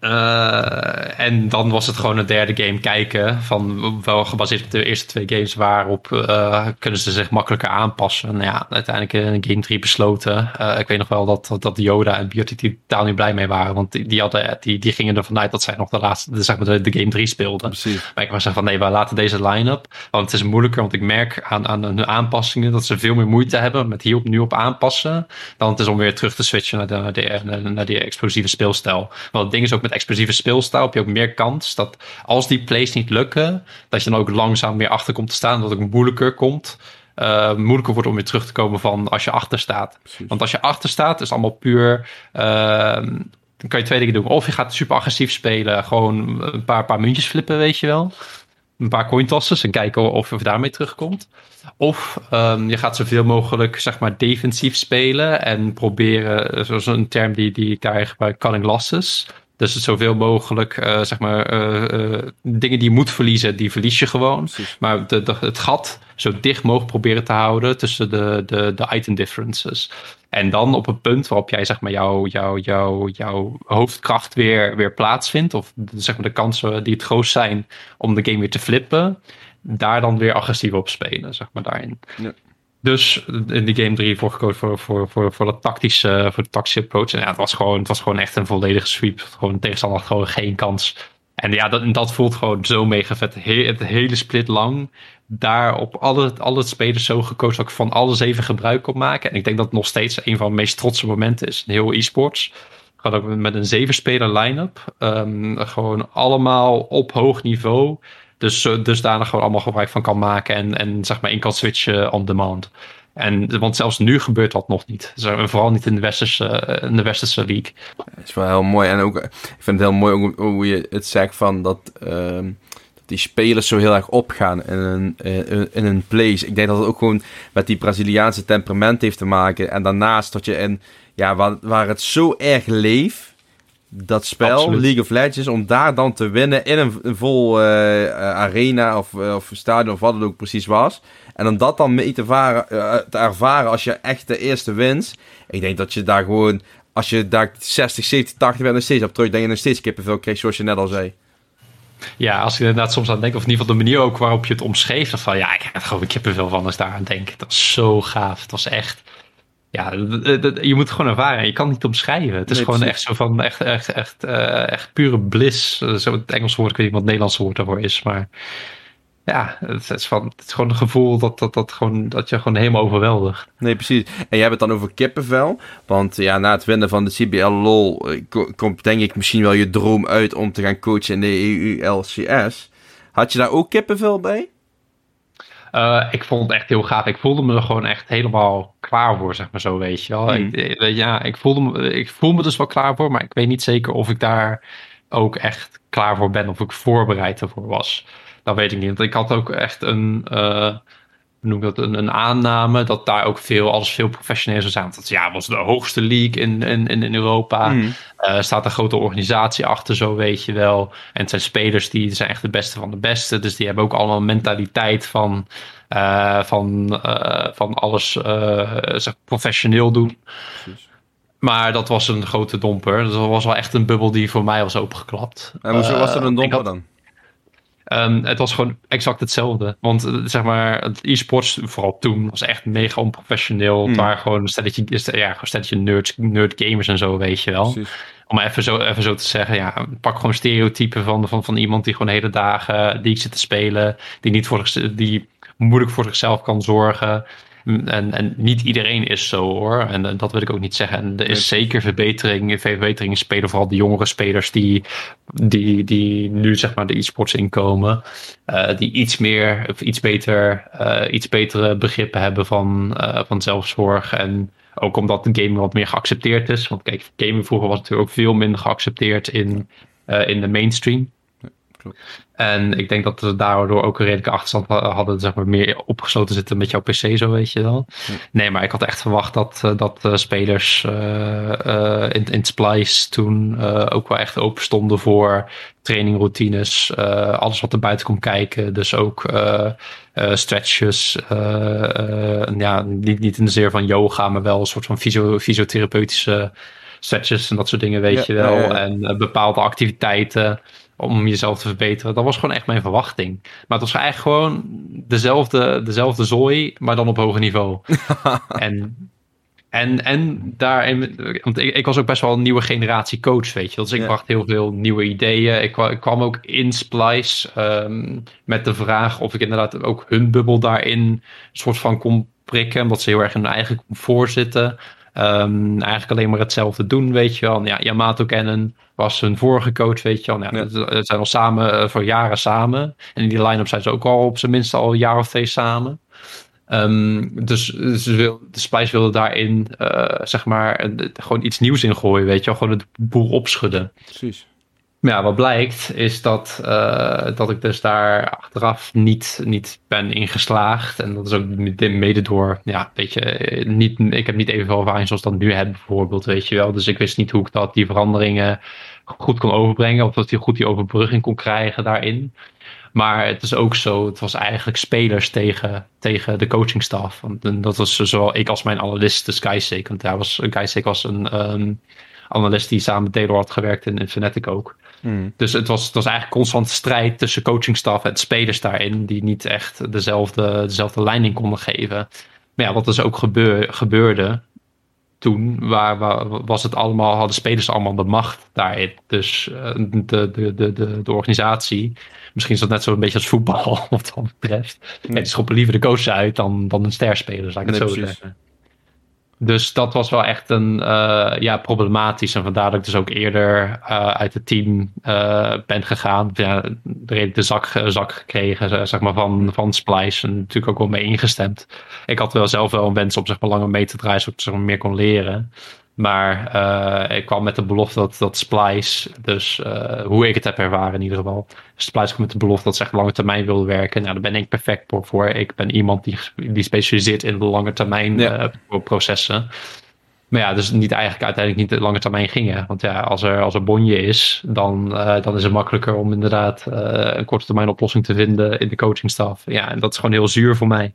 uh, en dan was het gewoon een derde game kijken. Van wel gebaseerd op de eerste twee games. Waarop uh, kunnen ze zich makkelijker aanpassen. Nou ja, uiteindelijk in game 3 besloten. Uh, ik weet nog wel dat, dat Yoda en Beauty totaal niet blij mee waren. Want die, die, hadden, die, die gingen ervan uit dat zij nog de laatste, de, zeg maar de, de game 3 speelden. Precies. Maar ik was zeggen van nee, we laten deze line-up. Want het is moeilijker. Want ik merk aan, aan hun aanpassingen dat ze veel meer moeite hebben met hier op, nu op aanpassen. Dan het is om weer terug te switchen naar, de, naar, de, naar die explosieve speelstijl. Want het ding is ook met explosieve speelstijl heb je ook meer kans dat als die plays niet lukken, dat je dan ook langzaam meer achter komt te staan. Dat het ook moeilijker komt. Uh, moeilijker wordt om weer terug te komen van als je achter staat. Want als je achter staat, is allemaal puur. Uh, dan kan je twee dingen doen. Of je gaat super agressief spelen, gewoon een paar, paar muntjes flippen, weet je wel. Een paar coin tosses en kijken of je daarmee terugkomt. Of um, je gaat zoveel mogelijk zeg maar, defensief spelen en proberen, zoals een term die, die ik daar gebruik, cutting losses. Dus zoveel mogelijk, uh, zeg maar, uh, uh, dingen die je moet verliezen, die verlies je gewoon. Precies. Maar de, de, het gat zo dicht mogelijk proberen te houden tussen de, de, de item differences. En dan op een punt waarop jij zeg maar, jouw jouw jouw jouw hoofdkracht weer, weer plaatsvindt. Of zeg maar, de kansen die het grootst zijn om de game weer te flippen. Daar dan weer agressief op spelen, zeg maar daarin. Ja. Dus in die game 3 voor gekozen voor, voor, voor, voor, de tactische, voor de tactische approach. En ja, het was gewoon, het was gewoon echt een volledige sweep. Gewoon tegenstander gewoon geen kans. En ja, dat, dat voelt gewoon zo mega vet. het hele split lang. Daar op alle, alle spelers zo gekozen dat ik van alle zeven gebruik op maken. En ik denk dat het nog steeds een van de meest trotse momenten is in heel e-sports. Gaat ook met een zeven speler line-up. Um, gewoon allemaal op hoog niveau. Dus, daar gewoon allemaal gebruik van kan maken en, en zeg maar in kan switchen on demand. En, want zelfs nu gebeurt dat nog niet. vooral niet in de westerse, in de westerse league. Dat is wel heel mooi. En ook, ik vind het heel mooi hoe je het zegt van dat, uh, dat die spelers zo heel erg opgaan in een, in een place. Ik denk dat het ook gewoon met die Braziliaanse temperament heeft te maken. En daarnaast dat je in, ja, waar, waar het zo erg leeft dat spel, League of Legends, om daar dan te winnen in een, vol uh, arena of, uh, of stadion of wat het ook precies was. En om dat dan mee te, varen, te ervaren als je echt de eerste wint. Ik denk dat je daar gewoon, als je daar 60, 70, 80 bent nog steeds op terug, denk je nog steeds kippenvel krijgt, zoals je net al zei. Ja, als ik inderdaad soms aan denk, of in ieder geval de manier ook waarop je het omschreef, dan van ja, ik heb er gewoon kippenvel van als daar aan denk. Dat was zo gaaf. Het was echt ja, je moet het gewoon ervaren. Je kan het niet omschrijven. Het is gewoon echt zo van echt, echt, echt, uh, echt pure bliss. Eh, zo het Engelse woord, ik weet niet wat het Nederlandse woord daarvoor is. Maar ja, het is, van, het is gewoon een gevoel dat, dat, dat, gewoon, dat je gewoon helemaal overweldigt. Nee, precies. En jij hebt het dan over kippenvel. Want ja, na het winnen van de CBL LOL eh, komt denk ik misschien wel je droom uit om te gaan coachen in de EU-LCS. Had je daar ook kippenvel bij? Uh, ik vond het echt heel gaaf. Ik voelde me er gewoon echt helemaal klaar voor, zeg maar zo, weet je wel. Mm. Ik, eh, ja, ik, voelde me, ik voel me dus wel klaar voor, maar ik weet niet zeker of ik daar ook echt klaar voor ben. Of ik voorbereid ervoor was. Dat weet ik niet. Want ik had ook echt een... Uh, noem dat, een, een, aanname dat daar ook veel, alles veel professioneler zou zijn. Dat ja, was de hoogste league in, in, in Europa. Mm. Uh, staat een grote organisatie achter, zo weet je wel. En het zijn spelers die zijn echt de beste van de beste. Dus die hebben ook allemaal een mentaliteit van, uh, van, uh, van alles zeg, professioneel doen. Precies. Maar dat was een grote domper. Dus dat was wel echt een bubbel die voor mij was opengeklapt. En hoezo was er een domper dan? Um, het was gewoon exact hetzelfde. Want eh, zeg maar, e-sports, vooral toen, was echt mega onprofessioneel. Mm. Het waren gewoon een stelletje, ja, gewoon stelletje nerds, nerd gamers en zo, weet je wel. Precies. Om even zo, even zo te zeggen, ja, pak gewoon stereotypen van, van, van iemand die gewoon de hele dagen die zit te spelen. Die niet voor die moeilijk voor zichzelf kan zorgen. En, en niet iedereen is zo hoor. En, dat wil ik ook niet zeggen. En er is zeker verbetering, verbetering spelen. Vooral de jongere spelers die, die, die nu zeg maar de e-sports inkomen. Uh, die iets meer of iets beter, uh, iets betere begrippen hebben van, uh, van zelfzorg. En ook omdat de game wat meer geaccepteerd is. Want kijk, gaming vroeger was natuurlijk ook veel minder geaccepteerd in, in de mainstream. klopt. En ik denk dat we daardoor ook een redelijke achterstand hadden, zeg maar, meer opgesloten zitten met jouw PC, zo weet je wel. Nee, maar ik had echt verwacht dat, uh, dat uh, spelers uh, in, in Splice toen ook wel echt open stonden voor trainingroutines, alles wat er buiten komt kijken. Dus ook stretches, ja, niet, niet in de zeer van yoga, maar wel een soort van fysio fysiotherapeutische stretches en dat soort dingen, weet je wel. Ja, ja. En bepaalde activiteiten om jezelf te verbeteren. Dat was gewoon echt mijn verwachting. Maar het was eigenlijk gewoon dezelfde, dezelfde zooi, maar dan op hoger niveau. en, en, en daarin, want ik, ik, was ook best wel een nieuwe generatie coach, weet je. Dus ik ja. bracht heel veel nieuwe ideeën. Ik, ik kwam ook in Splice um, met de vraag of ik inderdaad ook hun bubbel daarin een soort van kon prikken, omdat ze heel erg in hun eigen comfort zitten. Um, eigenlijk alleen maar hetzelfde doen, weet je wel. Ja, Yamato kennen was hun vorige coach, weet je wel. Ja, ja. Ze zijn al samen uh, voor jaren samen. En in die line-up zijn ze ook al op zijn minst al een jaar of twee samen. Um, dus ze wil, de Spice wilde daarin, uh, zeg maar, gewoon iets nieuws in gooien, weet je wel. Gewoon het boel opschudden. Precies. Ja, wat blijkt is dat, uh, dat ik dus daar achteraf niet, niet ben ingeslaagd. En dat is ook mede door, ja, weet je, niet, ik heb niet evenveel ervaring zoals dat nu heb bijvoorbeeld, weet je wel. Dus ik wist niet hoe ik dat, die veranderingen goed kon overbrengen. Of dat ik goed die overbrugging kon krijgen daarin. Maar het is ook zo, het was eigenlijk spelers tegen, tegen de coachingstaf. Want dat was zowel ik als mijn analist, de Skysake. Want daar was, was een um, analist die samen met Taylor had gewerkt in, in Fnatic ook. Hmm. Dus het was, het was eigenlijk constant strijd tussen coachingstaf en spelers daarin, die niet echt dezelfde, dezelfde leiding konden geven. Maar ja, wat dus ook gebeur, gebeurde toen, waar, waar, was het allemaal, hadden spelers allemaal de macht daarin. Dus uh, de, de, de, de, de organisatie, misschien is dat net zo een beetje als voetbal, wat dat betreft. Hmm. Die schoppen liever de coaches uit dan, dan een sterspeler, zou ik het Nee, zo precies. zeggen. Dus dat was wel echt een uh, ja, problematisch. En vandaar dat ik dus ook eerder uh, uit het team uh, ben gegaan. Ja, redelijk de zak, zak gekregen zeg maar, van, van Splice. En natuurlijk ook wel mee ingestemd. Ik had wel zelf wel een wens om zeg maar, langer mee te draaien, zodat ik meer kon leren. Maar uh, ik kwam met de belofte dat, dat Splice, dus uh, hoe ik het heb ervaren in ieder geval. Splice kwam met de belofte dat ze echt lange termijn wilde werken. Nou, daar ben ik perfect voor. Ik ben iemand die, die specialiseert in de lange termijn Ja. uh, processen. Maar ja, dus niet eigenlijk uiteindelijk niet de lange termijn gingen. Want ja, als er, als er bonje is, dan, dan is het makkelijker om inderdaad een korte termijn oplossing te vinden in de coachingstaf. Ja, en dat is gewoon heel zuur voor mij.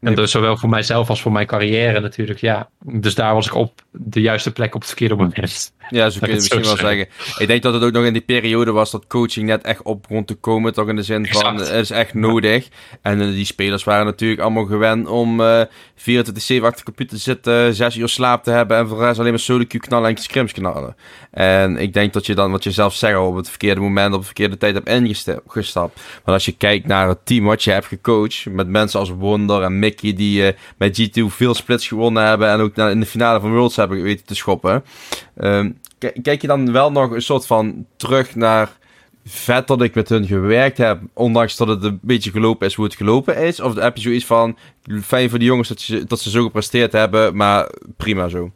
En dus zowel voor mijzelf als voor mijn carrière natuurlijk, ja. Dus daar was ik op de juiste plek op het verkeerde moment. Ja, zo kun je het misschien wel zeggen. Ik denk dat het ook nog in die periode was dat coaching net echt op begon te komen. Toch in de zin van, het is echt nodig. En uh, die spelers waren natuurlijk allemaal gewend om uh, 24-7 achter de computer te zitten, 6 uur slaap te hebben en voor de rest alleen maar solo Q knallen en scrims knallen. En ik denk dat je dan, wat je zelf zegt, op het verkeerde moment, op de verkeerde tijd hebt ingestapt. Maar als je kijkt naar het team wat je hebt gecoacht, met mensen als Wonder en Mickey, die uh, met G2 veel splits gewonnen hebben en ook in de finale van Worlds hebben weten te schoppen. Um, kijk je dan wel nog een soort van terug naar vet dat ik met hun gewerkt heb, ondanks dat het een beetje gelopen is hoe het gelopen is? Of heb je zoiets van, fijn voor die jongens dat, je, dat ze zo gepresteerd hebben, maar prima zo?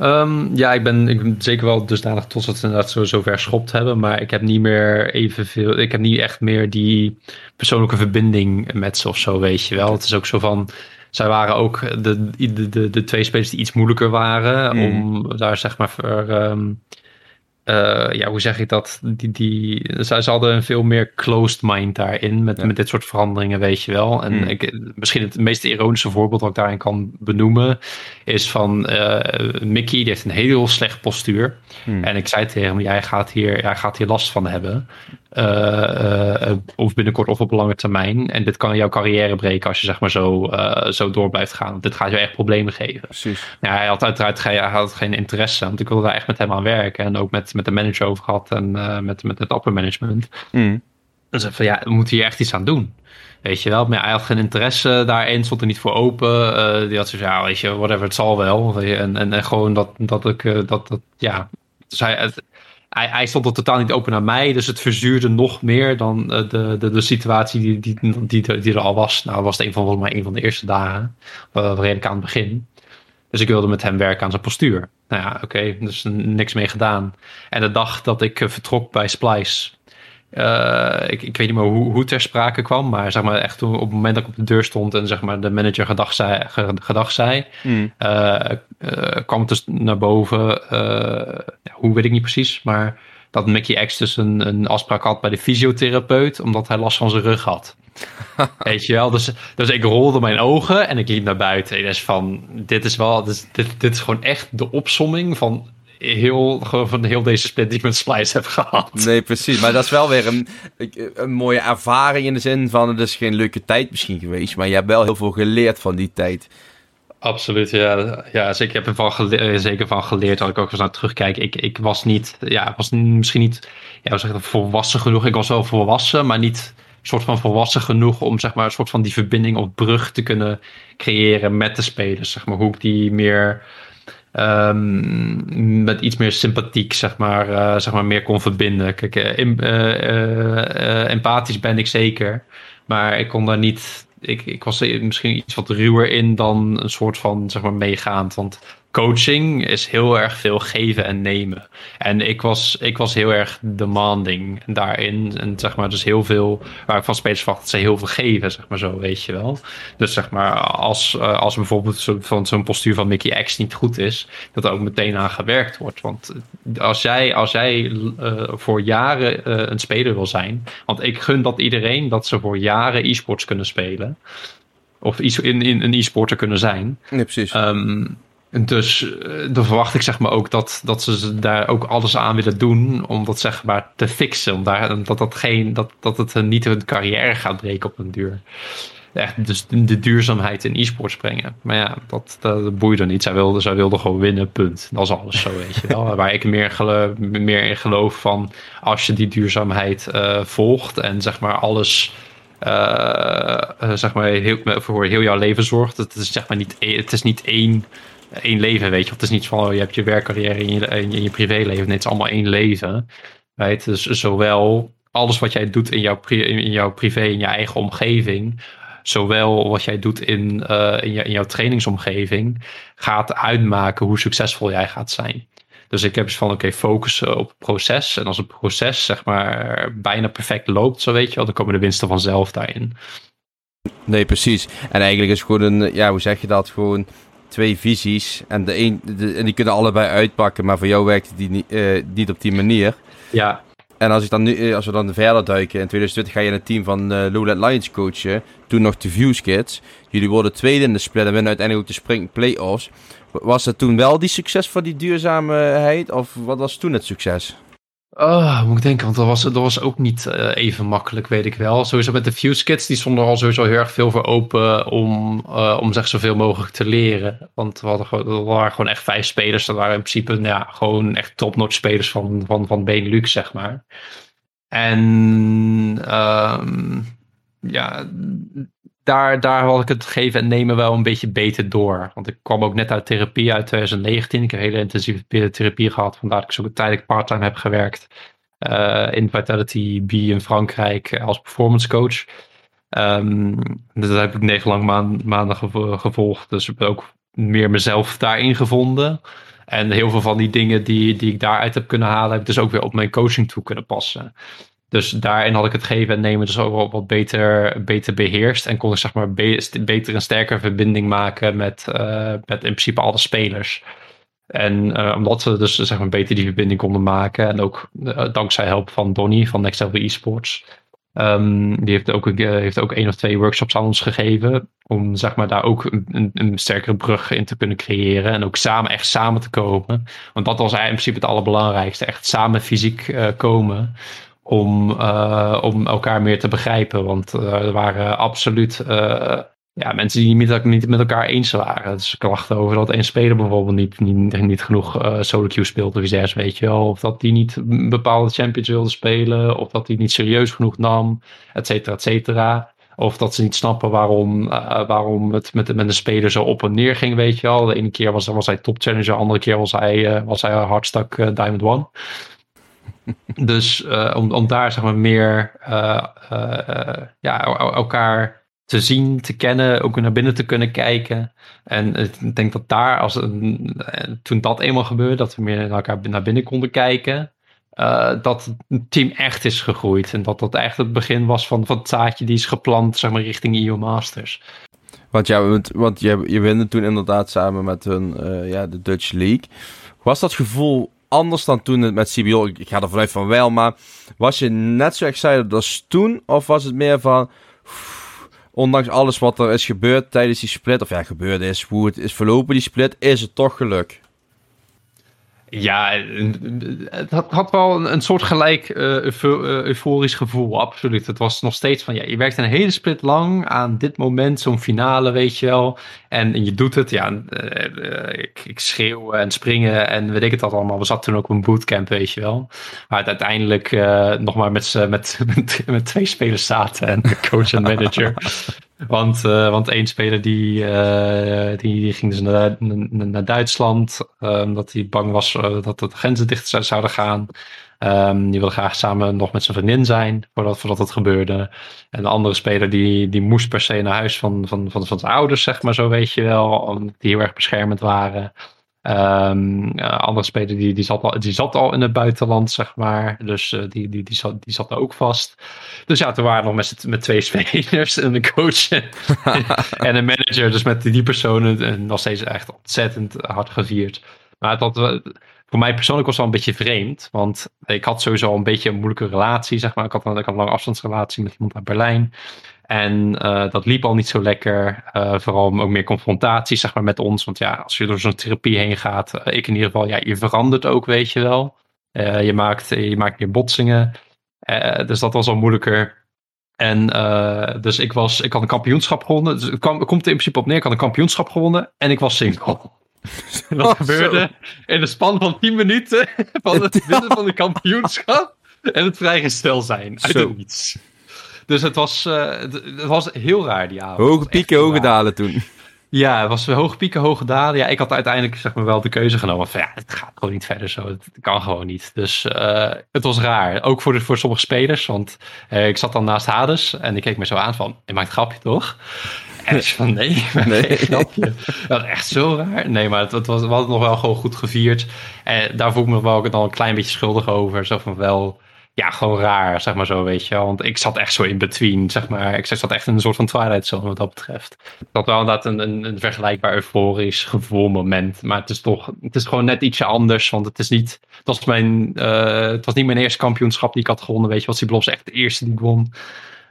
Um, ja, ik ben, ik ben zeker wel dusdanig trots dat ze inderdaad zo, zo ver schopt hebben. Maar ik heb niet meer evenveel. Ik heb niet echt meer die persoonlijke verbinding met ze of zo, weet je wel. Het is ook zo van. Zij waren ook de, de, de, de twee spelers die iets moeilijker waren. Mm. Om daar zeg maar. Voor, um, uh, ja, hoe zeg ik dat? Die, die, ze hadden een veel meer closed mind daarin. Met, ja. met dit soort veranderingen, weet je wel. En mm. ik, misschien het meest ironische voorbeeld dat ik daarin kan benoemen. Is van uh, Mickey, die heeft een heel slecht postuur. Mm. En ik zei tegen hem: jij gaat hier, jij gaat hier last van hebben. Uh, of binnenkort of op lange termijn. En dit kan jouw carrière breken als je zeg maar zo, zo door blijft gaan. Dit gaat je echt problemen geven. Precies. Ja, hij had uiteraard hij had geen interesse. Want ik wilde daar echt met hem aan werken. En ook met, met de manager over gehad. En uh, met, met het upper management. Mm. Dus van ja, we moeten hier echt iets aan doen. Weet je wel, maar hij had geen interesse daarin, stond er niet voor open. Die had zoiets ja, weet je, whatever, het zal wel. En, en, en gewoon dat, dat ik, dat, dat, ja. Dus hij, het, hij, hij, stond er totaal niet open naar mij, dus het verzuurde nog meer dan uh, de, de, de situatie die, die, die, die, er al was. Nou, was het een van, volgens mij een van de eerste dagen, redelijk aan het begin. Dus ik wilde met hem werken aan zijn postuur. Nou ja, oké, dus niks mee gedaan. En de dag dat ik vertrok bij Splice, ik, ik weet niet meer hoe, hoe ter sprake kwam, maar zeg maar echt toen op het moment dat ik op de deur stond en zeg maar de manager gedag zei, gedag zei Hmm. kwam het dus naar boven. Hoe weet ik niet precies, maar dat Mickey X dus een, een afspraak had bij de fysiotherapeut, omdat hij last van zijn rug had. Weet je wel, dus, dus ik rolde mijn ogen en ik liep naar buiten. En is van, dit is wel, dit, dit, dit is gewoon echt de opsomming van heel, van heel deze split die ik met Splice heb gehad. Nee, precies. Maar dat is wel weer een, een mooie ervaring in de zin van, het is geen leuke tijd misschien geweest, maar je hebt wel heel veel geleerd van die tijd. Absoluut, ja. ja zeker, ik heb ervan geleerd, zeker van geleerd. Als ik ook eens naar terugkijk. Ik, ik was niet, ja, was misschien niet, ja, zeg het, volwassen genoeg. Ik was wel volwassen, maar niet soort van volwassen genoeg om zeg maar een soort van die verbinding of brug te kunnen creëren met de spelers. Zeg maar hoe ik die meer um, met iets meer sympathiek zeg maar, uh, zeg maar meer kon verbinden. Kijk, uh, uh, empathisch ben ik zeker, maar ik kon daar niet. Ik, ik was misschien iets wat ruwer in dan een soort van zeg maar meegaand. Want coaching is heel erg veel geven en nemen. En ik was, ik was heel erg demanding daarin. En zeg maar, dus heel veel, waar ik van spelers verwacht dat ze heel veel geven, zeg maar zo, weet je wel. Dus zeg maar, als, uh, als bijvoorbeeld zo, van zo'n postuur van Mickey X niet goed is, dat er ook meteen aan gewerkt wordt. Want als jij, als jij uh, voor jaren uh, een speler wil zijn, want ik gun dat iedereen dat ze voor jaren e-sports kunnen spelen. Of in, in een e-sporter kunnen zijn. Nee, precies. Um, dus uh, dan verwacht ik zeg maar ook dat, dat ze daar ook alles aan willen doen om dat zeg maar te fixen. Om daar, dat, dat, geen, dat, dat het niet hun carrière gaat breken op een duur. Echt, dus de duurzaamheid in e-sports brengen. Maar ja, dat, dat boeide niet. Zij wilde, zij wilde gewoon winnen, punt. Dat is alles zo, weet je wel. Waar ik meer, geloof, meer in geloof van als je die duurzaamheid uh, volgt en zeg maar alles... Uh, uh, zeg maar heel, voor heel jouw leven zorgt. Het is zeg maar niet, het is niet één één leven, weet je. Het is niet van, oh, je hebt je werkcarrière in je, in je privéleven. Nee, het is allemaal één leven. Right? Dus zowel alles wat jij doet in jouw, in jouw privé, in je eigen omgeving, zowel wat jij doet in, uh, in, je, in jouw trainingsomgeving, gaat uitmaken hoe succesvol jij gaat zijn. Dus ik heb eens van, oké, okay, focussen op het proces. En als het proces, zeg maar, bijna perfect loopt, zo weet je wel, dan komen de winsten vanzelf daarin. Nee, precies. En eigenlijk is gewoon een, ja, hoe zeg je dat, gewoon twee visies. En, de een, de, en die kunnen allebei uitpakken, maar voor jou werkt die niet, uh, niet op die manier. Ja. En als, ik dan nu, als we dan verder duiken, in 2020 ga je in het team van uh, Lowland Lions coachen. Toen nog de Views Kids. Jullie worden tweede in de split en winnen uiteindelijk ook de Spring Playoffs. Was het toen wel die succes voor die duurzaamheid? Of wat was toen het succes? Oh, moet ik denken, want dat was, dat was ook niet uh, even makkelijk, weet ik wel. Sowieso met de Fuse Kids, die stonden al sowieso heel erg veel voor open om, uh, om zich zoveel mogelijk te leren. Want we, hadden, we waren gewoon echt vijf spelers. Dat waren in principe nou ja, gewoon echt top-notch spelers van, van, van Benelux, zeg maar. En um, ja, daar, daar had ik het geven en nemen wel een beetje beter door. Want ik kwam ook net uit therapie uit 2019. Ik heb hele intensieve therapie gehad. Vandaar dat ik zo tijdelijk parttime heb gewerkt. Uh, in Vitality B in Frankrijk als performance coach. Um, dat heb ik negen lang maand, maanden gevolgd. Dus ik heb ook meer mezelf daarin gevonden. En heel veel van die dingen die, die ik daaruit heb kunnen halen, heb ik dus ook weer op mijn coaching toe kunnen passen. Dus daarin had ik het geven en nemen dus ook wel wat beter, beter beheerst. En kon ik zeg maar be beter en sterker verbinding maken met, uh, met in principe alle spelers. En uh, omdat we dus zeg maar beter die verbinding konden maken. En ook uh, dankzij hulp van Donny van Next Level Esports. Um, die heeft ook, heeft ook één of twee workshops aan ons gegeven. Om zeg maar daar ook een, een, een, sterkere brug in te kunnen creëren. En ook samen echt samen te komen. Want dat was in principe het allerbelangrijkste. Echt samen fysiek komen om, uh, om elkaar meer te begrijpen. Want uh, er waren absoluut uh, ja, mensen die niet, niet met elkaar eens waren. Dus klachten over dat één speler bijvoorbeeld niet, niet, niet genoeg solo queue speelt of iets weet je wel. Of dat die niet bepaalde champions wilde spelen. Of dat hij niet serieus genoeg nam, et cetera, et cetera. Of dat ze niet snappen waarom, waarom het met, met een speler zo op en neer ging, weet je wel. De ene keer was, hij top challenger, de andere keer was hij, was hij hardstuck Diamond One. Dus uh, om, om daar zeg maar meer uh, uh, ja, elkaar te zien, te kennen, ook naar binnen te kunnen kijken. En ik denk dat daar, als, toen dat eenmaal gebeurde, dat we meer naar elkaar naar binnen konden kijken. dat het team echt is gegroeid. En dat dat echt het begin was van, van het zaadje die is geplant, zeg maar, richting EU Masters. Want ja, want je, je winde toen inderdaad samen met hun, ja, de Dutch League. Was dat gevoel anders dan toen het met CBO? Ik ga er vanuit van wel, maar was je net zo excited als toen? Of was het meer van, ondanks alles wat er is gebeurd tijdens die split, of ja, gebeurd is, hoe het is verlopen die split, is het toch geluk? Ja, het had, wel een, een soort gelijk uh, euforisch gevoel, absoluut. Het was nog steeds van, ja, je werkt een hele split lang aan dit moment, zo'n finale, weet je wel. En, je doet het, ja, uh, ik, ik schreeuw en springen en weet ik het allemaal. We zaten toen ook op een bootcamp, weet je wel. Maar uiteindelijk nog maar met, met, met, twee spelers zaten en coach en manager. Want, uh, want één speler die, uh, die, die, ging dus naar, naar, Duitsland. Uh, omdat hij bang was eh, dat de grenzen dicht zouden gaan. Um, die wilde graag samen nog met zijn vriendin zijn voordat, voordat het gebeurde. En de andere speler die, die moest per se naar huis van, van, van, van zijn ouders, zeg maar zo weet je wel. Omdat die heel erg beschermend waren. Um, andere speler die, die, zat al, die zat al in het buitenland, zeg maar. Dus uh, die, die, die, zat, die zat er ook vast. Dus ja, toen waren we nog met, met twee spelers en een coach en een manager. Dus met die personen nog steeds echt ontzettend hard gevierd. Maar het had, voor mij persoonlijk was het wel een beetje vreemd. Want ik had sowieso een beetje een moeilijke relatie, zeg maar. Ik had, ik had een lange afstandsrelatie met iemand uit Berlijn. En uh, dat liep al niet zo lekker. Uh, vooral ook meer confrontatie zeg maar, met ons. Want ja, als je door zo'n therapie heen gaat, uh, ik in ieder geval, ja, je verandert ook, weet je wel. je, maakt, je maakt meer botsingen. dus dat was al moeilijker. En dus ik, was, ik had een kampioenschap gewonnen. Dus het, kwam, het komt in principe op neer. Ik had een kampioenschap gewonnen en ik was single. dat oh, gebeurde in de span van 10 minuten van het winnen van de kampioenschap en het vrijgestel zijn. Uit het niets. Dus het was, uh, het was heel raar die avond. Hoge pieken, hoge dalen toen. Ja, het was hoge pieken, hoge dalen. Ja, ik had uiteindelijk zeg maar, wel de keuze genomen van ja, het gaat gewoon niet verder zo. Het kan gewoon niet. Dus uh, het was raar. Ook voor, de, voor sommige spelers. Want uh, ik zat dan naast Hades en ik keek me zo aan van, je maakt een grapje toch? En ik van nee, nee. grapje. Dat was echt zo raar. Nee, maar het, het was, we hadden het nog wel gewoon goed gevierd. En daar voel ik me wel dan een klein beetje schuldig over. Zo van wel ja, gewoon raar, zeg maar zo, weet je Want ik zat echt zo in between, zeg maar. Ik zat echt in een soort van Twilight Zone wat dat betreft. Dat wel inderdaad een, een, een vergelijkbaar euforisch gevoelmoment. Maar het is toch, het is gewoon net ietsje anders. Want het is niet, het was, mijn, uh, het was niet mijn eerste kampioenschap die ik had gewonnen, weet je. Want Siblos was echt de eerste die ik won.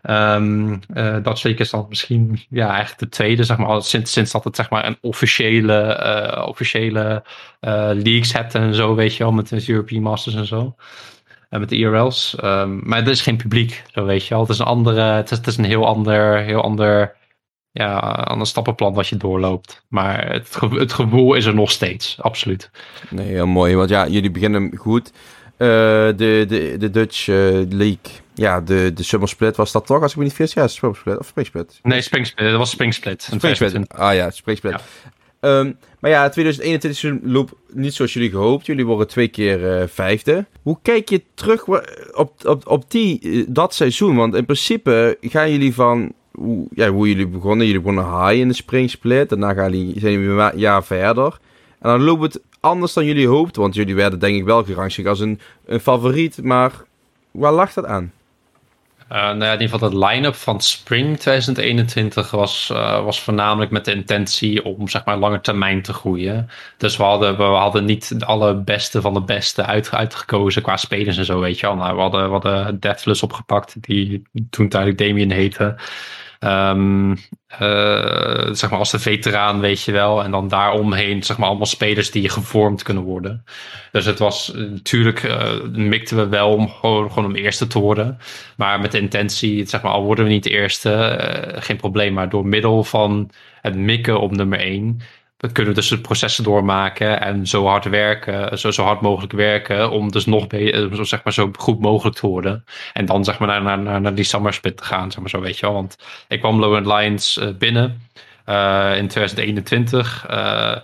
Um, uh, dat zeker is dan misschien ja, eigenlijk de tweede, zeg maar, sinds, sinds dat het zeg maar een officiële, uh, officiële leagues hebt en zo, weet je wel, met de European Masters en zo met de IRL's. Um, maar er is geen publiek, zo weet je wel. Het is een andere, het is, het is een heel ander, heel ander, ja, ander stappenplan wat je doorloopt. Maar het, het gevoel is er nog steeds, absoluut. Nee, heel mooi. Want ja, jullie beginnen goed. Uh, de, de, de Dutch uh, League, ja, de, de Summer Split was dat toch, als ik me niet vergis? Ja, Summer Split of Spring Split? Nee, Spring Split, dat was Spring Split. Spring Split, ah ja, Spring Split. Um, maar ja, 2021 loop niet zoals jullie gehoopt. Jullie worden twee keer uh, vijfde. Hoe kijk je terug op, op, op die, uh, dat seizoen? Want in principe gaan jullie van hoe, ja, hoe jullie begonnen. Jullie begonnen high in de springsplit. Daarna gaan jullie, zijn jullie een jaar verder. En dan loopt het anders dan jullie hoopten. Want jullie werden denk ik wel gerangschikt als een, een favoriet. Maar waar lag dat aan? Uh, nou ja, in ieder geval het line-up van Spring 2021 was, uh, was voornamelijk met de intentie om zeg maar lange termijn te groeien. Dus we hadden, we hadden niet de allerbeste van de beste uit, uitgekozen qua spelers en zo, weet je wel. Nou, we hadden, we hadden Deathless opgepakt, die toen tijdelijk Damien heette. Um, uh, zeg maar als de veteraan, weet je wel. En dan daaromheen, zeg maar, allemaal spelers die gevormd kunnen worden. Dus het was natuurlijk, uh, mikten we wel om gewoon, gewoon om eerste te worden. Maar met de intentie, zeg maar, al worden we niet de eerste, geen probleem. Maar door middel van het mikken op nummer één we kunnen dus de processen doormaken en zo hard werken, zo, zo hard mogelijk werken, om dus nog zo, zeg maar, zo goed mogelijk te worden. En dan zeg maar naar, naar, naar die summer split te gaan, zeg maar zo, weet je wel. Want ik kwam Low Lions uh, binnen uh, in 2021. Uh,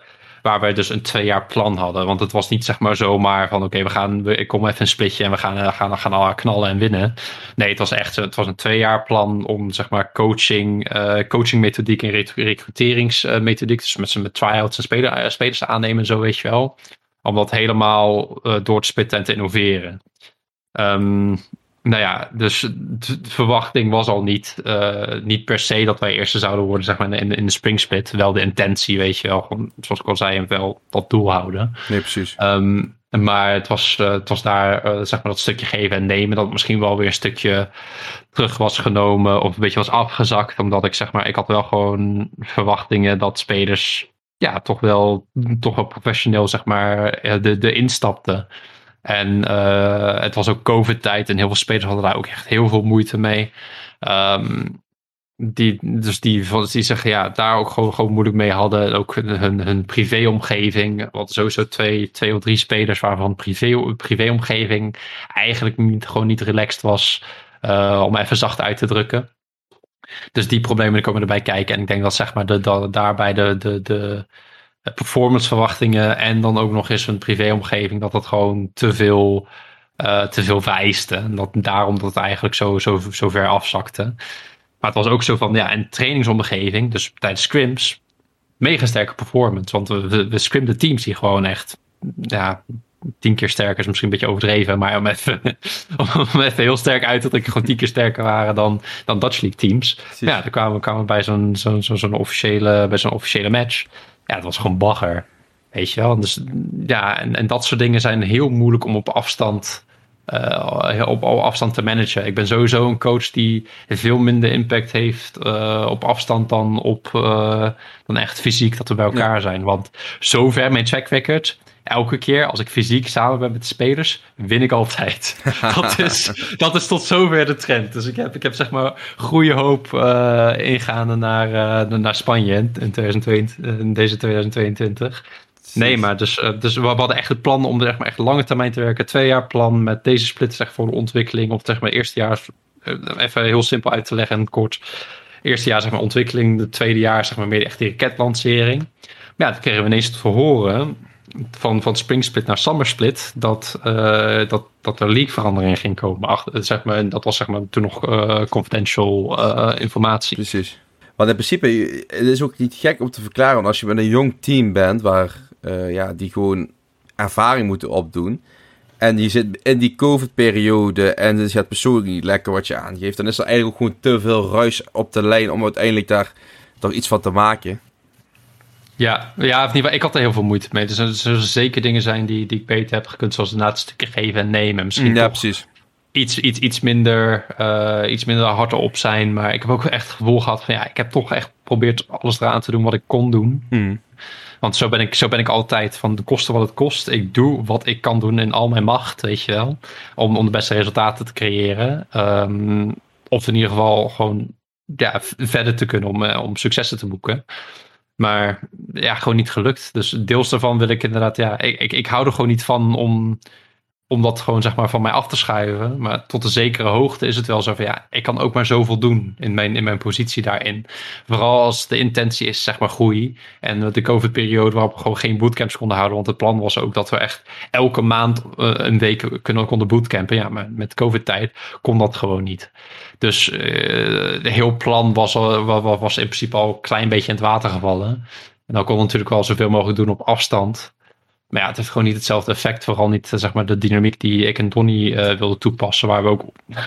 Waar wij dus een twee jaar plan hadden. Want het was niet zeg maar zomaar van oké, we gaan, ik kom even een splitje en we gaan, uh, gaan, gaan al knallen en winnen. Nee, het was echt het was een twee jaar plan om zeg maar coaching, uh, coaching methodiek en recruteringsmethodiek. dus met, met try-outs en speler, uh, spelers te aannemen en zo weet je wel. Om dat helemaal door te spitten en te innoveren. Ehm, nou ja, dus de verwachting was al niet, uh, niet per se dat wij eerste zouden worden, zeg maar, in, in de springsplit. Wel de intentie, weet je wel, gewoon, zoals ik al zei, wel dat doel houden. Nee, precies. Um, maar het was, uh, het was daar, uh, zeg maar, dat stukje geven en nemen, dat misschien wel weer een stukje terug was genomen of een beetje was afgezakt. Omdat ik, zeg maar, ik had wel gewoon verwachtingen dat spelers, ja, toch wel, toch wel professioneel, zeg maar, de, de instapten. En uh, het was ook COVID-tijd en heel veel spelers hadden daar ook echt heel veel moeite mee. Um, die, dus die, die zeggen ja, daar ook gewoon, gewoon moeilijk mee hadden. Ook hun, hun privéomgeving. Wat sowieso twee, twee of drie spelers waarvan privé, privéomgeving eigenlijk gewoon niet relaxed was. Uh, om even zacht uit te drukken. Dus die problemen komen erbij kijken. En ik denk dat zeg maar de, de, daarbij de, de, de performanceverwachtingen en dan ook nog eens een privéomgeving, dat dat gewoon te veel, uh, te veel vereiste. En dat, daarom dat het eigenlijk zo, zo, zo ver afzakte. Maar het was ook zo van, ja, een trainingsomgeving, dus tijdens scrims, mega sterke performance. Want we, we, we scrimden teams die gewoon echt, ja, tien keer sterker is misschien een beetje overdreven, maar om even, om even heel sterk uit te drukken, gewoon tien keer sterker waren dan, dan Dutch League teams. Precies. Ja, dan kwamen we kwamen bij zo'n zo'n zo'n officiële, bij zo'n officiële match ja, het was gewoon bagger. Weet je wel? Dus ja, en, en dat soort dingen zijn heel moeilijk om op afstand, uh, op, op, afstand te managen. Ik ben sowieso een coach die veel minder impact heeft uh, op afstand dan op uh, dan echt fysiek dat we bij elkaar ja. zijn. Want zover mijn track record elke keer als ik fysiek samen ben met de spelers, win ik altijd. dat, is, dat is tot zover de trend. Dus ik heb, ik heb zeg maar goede hoop uh, ingaande naar, uh, naar Spanje in, 2022, in deze 2022. Nee, maar dus, uh, dus we hadden echt het plan om echt, maar echt lange termijn te werken. Twee jaar plan met deze split zeg, voor de ontwikkeling. Of zeg maar eerste jaar, even heel simpel uit te leggen en kort. Eerste jaar zeg maar ontwikkeling, de tweede jaar zeg maar meer echt die raketlancering. Maar ja, dat kregen we ineens te verhoren van, van Spring Split naar Summer Split dat, uh, dat, dat er leak-verandering ging komen. Zeg maar, dat was zeg maar, toen nog uh, confidential uh, informatie. Precies. Want in principe, het is ook niet gek om te verklaren. Want als je met een jong team bent, waar, ja, die gewoon ervaring moeten opdoen. En je zit in die COVID-periode en het gaat persoonlijk niet lekker wat je aangeeft. Dan is er eigenlijk ook gewoon te veel ruis op de lijn om uiteindelijk daar toch iets van te maken. Ja, ja of niet, ik had er heel veel moeite mee. Dus er zullen zeker dingen zijn die, die ik beter heb gekund, zoals inderdaad een stukje geven en nemen. Misschien ja, precies. Iets, iets, iets, minder, uh, iets minder hard op zijn. Maar ik heb ook echt het gevoel gehad van ja, ik heb toch echt geprobeerd alles eraan te doen wat ik kon doen. Hmm. Want zo ben, ik, zo ben ik altijd van de kosten wat het kost. Ik doe wat ik kan doen in al mijn macht, weet je wel. Om, om de beste resultaten te creëren. Um, of in ieder geval gewoon ja, verder te kunnen om, uh, om successen te boeken. Maar ja, gewoon niet gelukt. Dus deels daarvan wil ik inderdaad, ja, ik, ik, ik hou er gewoon niet van om, om dat gewoon zeg maar van mij af te schuiven. Maar tot een zekere hoogte is het wel zo van ja, ik kan ook maar zoveel doen in mijn, in mijn positie daarin. Vooral als de intentie is zeg maar groei. En de COVID-periode waarop we gewoon geen bootcamps konden houden. Want het plan was ook dat we echt elke maand uh, een week kunnen, konden bootcampen. Ja, maar met COVID-tijd kon dat gewoon niet. Dus uh, de heel plan was, uh, was in principe al een klein beetje in het water gevallen. En dan kon natuurlijk wel zoveel mogelijk doen op afstand. Maar ja, het heeft gewoon niet hetzelfde effect. Vooral niet zeg maar, de dynamiek die ik en Donny uh, wilden toepassen. Waar we ook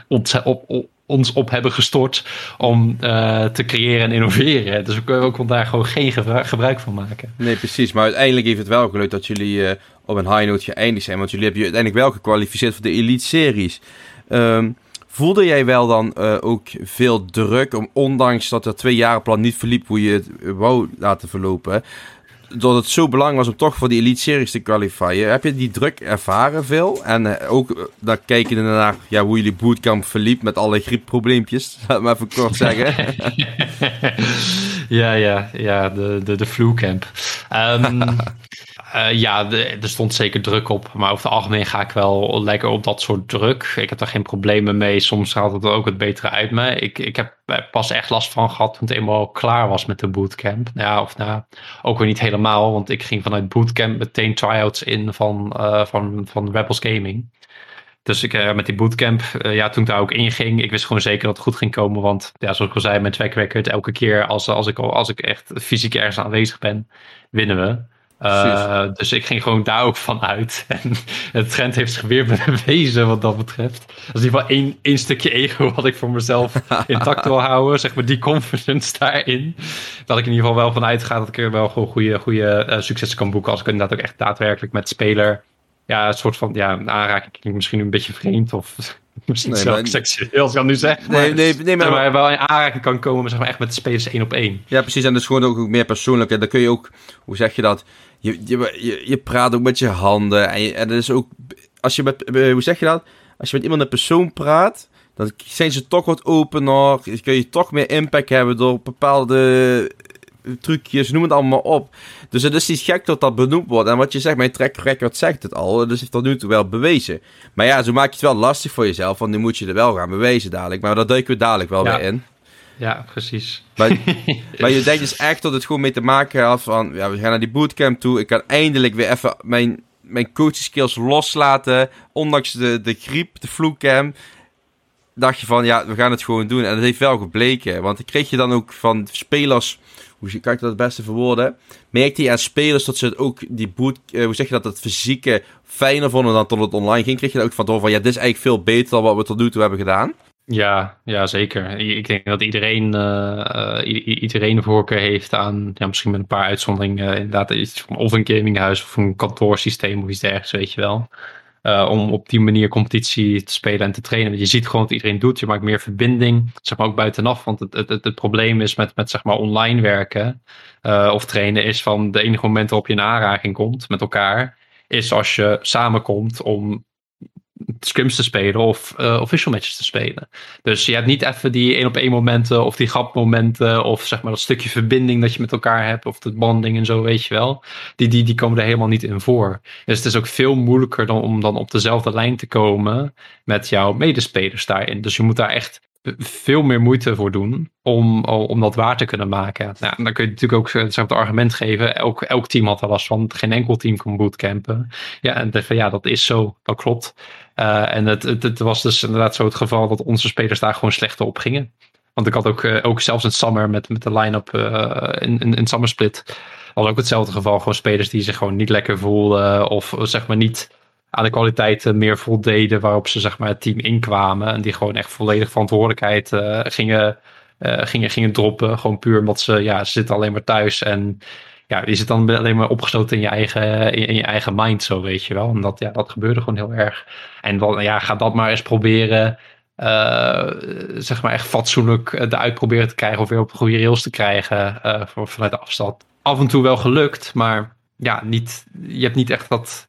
ons op, op, ons op hebben gestort om uh, te creëren en innoveren. Dus we kunnen ook daar gewoon geen gebruik van maken. Nee, precies. Maar uiteindelijk heeft het wel gelukt dat jullie op een high note geëindigd zijn. Want jullie hebben je uiteindelijk wel gekwalificeerd voor de Elite Series. Um, Voelde jij wel dan ook veel druk, om, ondanks dat het twee jaren plan niet verliep hoe je het wou laten verlopen, dat het zo belangrijk was om toch voor die Elite Series te kwalifieren. Heb je die druk ervaren veel? En uh, ook uh, dan kijken naar ja, hoe jullie bootcamp verliep met alle griepprobleempjes, laat maar even kort zeggen. ja, ja, ja, de, de, de flu camp. Um, Uh, ja, er stond zeker druk op. Maar over het algemeen ga ik wel lekker op dat soort druk. Ik heb er geen problemen mee. Soms haalt het ook het betere uit me. Ik, ik heb pas echt last van gehad toen het eenmaal klaar was met de bootcamp. Ja, of nou, ook weer niet helemaal. Want ik ging vanuit bootcamp meteen tryouts in van, uh, van, van Rebels Gaming. Dus ik, uh, met die bootcamp, ja, toen ik daar ook in ging, ik wist gewoon zeker dat het goed ging komen. Want ja, zoals ik al zei, mijn track record, elke keer als, als, ik, als ik echt fysiek ergens aanwezig ben, winnen we. Uh, dus ik ging gewoon daar ook van uit. En het trend heeft zich weer bewezen wat dat betreft. Is in ieder geval één, één stukje ego wat ik voor mezelf intact wil houden. Zeg maar die confidence daarin. Dat ik in ieder geval wel van uitga dat ik er wel gewoon goede, goede uh, successen kan boeken. Als ik inderdaad ook echt daadwerkelijk met speler... Ja, een soort van ja, aanraking klinkt misschien een beetje vreemd of Misschien nee, zelf seksueel, als ik dat nu zeg. Nee, nee, nee, maar, maar wel in aanraking kan komen, zeg maar, echt met de spelers één op één. Ja, precies. En dat is gewoon ook meer persoonlijk. En dan kun je ook, hoe zeg je dat? Je, je, je, praat ook met je handen. En, je, en is ook, als je met, eh, hoe zeg je dat? Als je met iemand een persoon praat, dan zijn ze toch wat opener. Kun je toch meer impact hebben door bepaalde trucjes, noem het allemaal op. Dus het is niet gek dat dat benoemd wordt. En wat je zegt, mijn track record zegt het al. Dus heeft tot nu toe wel bewezen. Maar ja, zo maak je het wel lastig voor jezelf. Want nu moet je er wel gaan bewezen dadelijk. Maar dat duiken we dadelijk wel weer in. Ja, precies. Maar, maar je denkt dus echt dat het gewoon mee te maken had van... Ja, we gaan naar die bootcamp toe. Ik kan eindelijk weer even mijn, mijn coaching skills loslaten. Ondanks de, de griep, de vloekcamp dacht je van, ja, we gaan het gewoon doen. En dat heeft wel gebleken. Want ik kreeg je dan ook van spelers hoe kan ik dat het beste verwoorden? Merkte je aan spelers dat ze het ook die boot, uh, hoe zeg je dat, het fysieke fijner vonden dan tot het online ging? Kreeg je er ook van door van, ja, dit is eigenlijk veel beter dan wat we tot nu toe hebben gedaan? Ja, ja, zeker. Ik denk dat iedereen, uh, iedereen een voorkeur heeft aan, ja, misschien met een paar uitzonderingen, uh, inderdaad iets van of een gaminghuis of een kantoorsysteem of iets dergelijks, weet je wel. Om op die manier competitie te spelen en te trainen. Want je ziet gewoon wat iedereen doet. Je maakt meer verbinding, zeg maar ook buitenaf. Want het, het, het, probleem is met, met zeg maar online werken of trainen is van de enige moment waarop je in aanraking komt met elkaar, is als je samenkomt om scrims te spelen of uh, official matches te spelen. Dus je hebt niet even die één op één momenten of die grapmomenten of zeg maar dat stukje verbinding dat je met elkaar hebt of de bonding en zo, weet je wel. Die, die, die komen er helemaal niet in voor. Dus het is ook veel moeilijker dan om dan op dezelfde lijn te komen met jouw medespelers daarin. Dus je moet daar echt veel meer moeite voor doen om, om dat waar te kunnen maken. Nou, dan kun je natuurlijk ook het argument geven. Elk, elk team had er last van. Geen enkel team kon bootcampen. Ja, en van, ja, dat is zo. Dat klopt. Uh, en het, het, het, was dus inderdaad zo het geval dat onze spelers daar gewoon slechter op gingen. Want ik had ook, uh, ook zelfs in Summer met, met de line-up in, in, in Summer Split. was ook hetzelfde geval. Gewoon spelers die zich gewoon niet lekker voelden. Of zeg maar niet aan de kwaliteiten meer voldeden waarop ze zeg maar, het team inkwamen. En die gewoon echt volledig verantwoordelijkheid uh, gingen, uh, gingen, gingen droppen. Gewoon puur omdat ze, ja, ze zitten alleen maar thuis. En ja, je zit dan alleen maar opgesloten in je eigen, in, je eigen mind, zo weet je wel. En dat, ja, dat gebeurde gewoon heel erg. En dan, ja, ga dat maar eens proberen. Zeg maar echt fatsoenlijk eruit proberen te krijgen of weer op goede rails te krijgen vanuit de afstand. Af en toe wel gelukt, maar ja, niet, je hebt niet echt dat,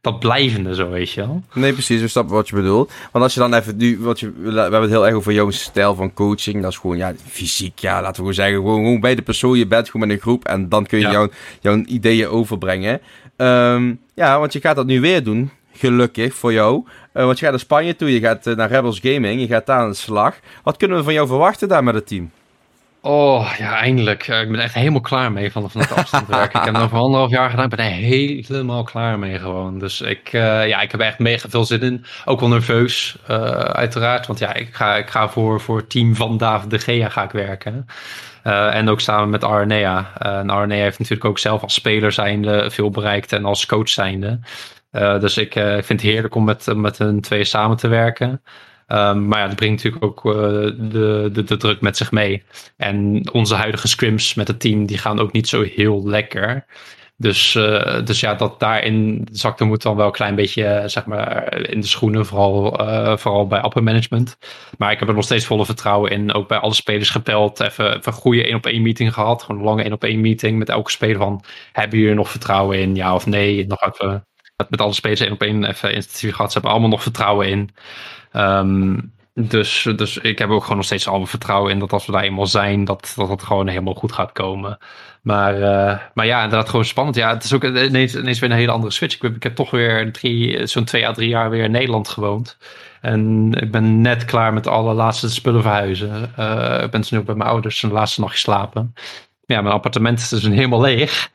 dat blijvende zo, weet je wel. Nee, precies, we snappen wat je bedoelt. Want als je dan even nu, wat je, we hebben het heel erg over jouw stijl van coaching. Dat is gewoon, ja, fysiek, ja, laten we gewoon zeggen, gewoon, gewoon bij de persoon, je bent gewoon met een groep en dan kun je jouw, jouw ideeën overbrengen. Um, ja, want je gaat dat nu weer doen, gelukkig voor jou. Uh, want je gaat naar Spanje toe, je gaat uh, naar Rebels Gaming, je gaat daar aan de slag. Wat kunnen we van jou verwachten daar met het team? Oh, ja, eindelijk. ik ben echt helemaal klaar mee van, van het afstand werken. ik heb het over anderhalf jaar gedaan. Ik ben er helemaal klaar mee gewoon. Dus ik, uh, ja, ik heb echt mega veel zin in. Ook wel nerveus, uh, uiteraard. Want ja, ik ga, ik ga voor, voor het team van David de Gea ga ik werken. Uh, en ook samen met Arnea. en Arnea heeft natuurlijk ook zelf als speler zijnde veel bereikt. En als coach zijnde. dus ik vind het heerlijk om met, met hun twee samen te werken. Um, maar ja, dat brengt natuurlijk ook uh, de, de, de, druk met zich mee. En onze huidige scrims met het team, die gaan ook niet zo heel lekker. Dus, uh, dus ja, dat daarin zakte moet dan wel een klein beetje, uh, zeg maar, in de schoenen. Vooral, vooral bij upper management. Maar ik heb er nog steeds volle vertrouwen in. Ook bij alle spelers gepeld. Even, even een goede één op één meeting gehad. Gewoon een lange één op één meeting met elke speler van, hebben jullie er nog vertrouwen in? Ja of nee? Nog even met alle spelers één op één even intensief gehad. Ze hebben allemaal nog vertrouwen in. Um, dus, dus ik heb ook gewoon nog steeds alle vertrouwen in dat als we daar eenmaal zijn, dat dat het gewoon helemaal goed gaat komen. Maar, uh, maar ja, inderdaad gewoon spannend. Ja, het is ook ineens, ineens weer een hele andere switch. Ik heb, ik heb toch weer drie, zo'n twee à drie jaar weer in Nederland gewoond. En ik ben net klaar met alle laatste spullen verhuizen. Ik ben dus nu ook bij mijn ouders een laatste nacht geslapen. Ja, mijn appartement is dus helemaal leeg.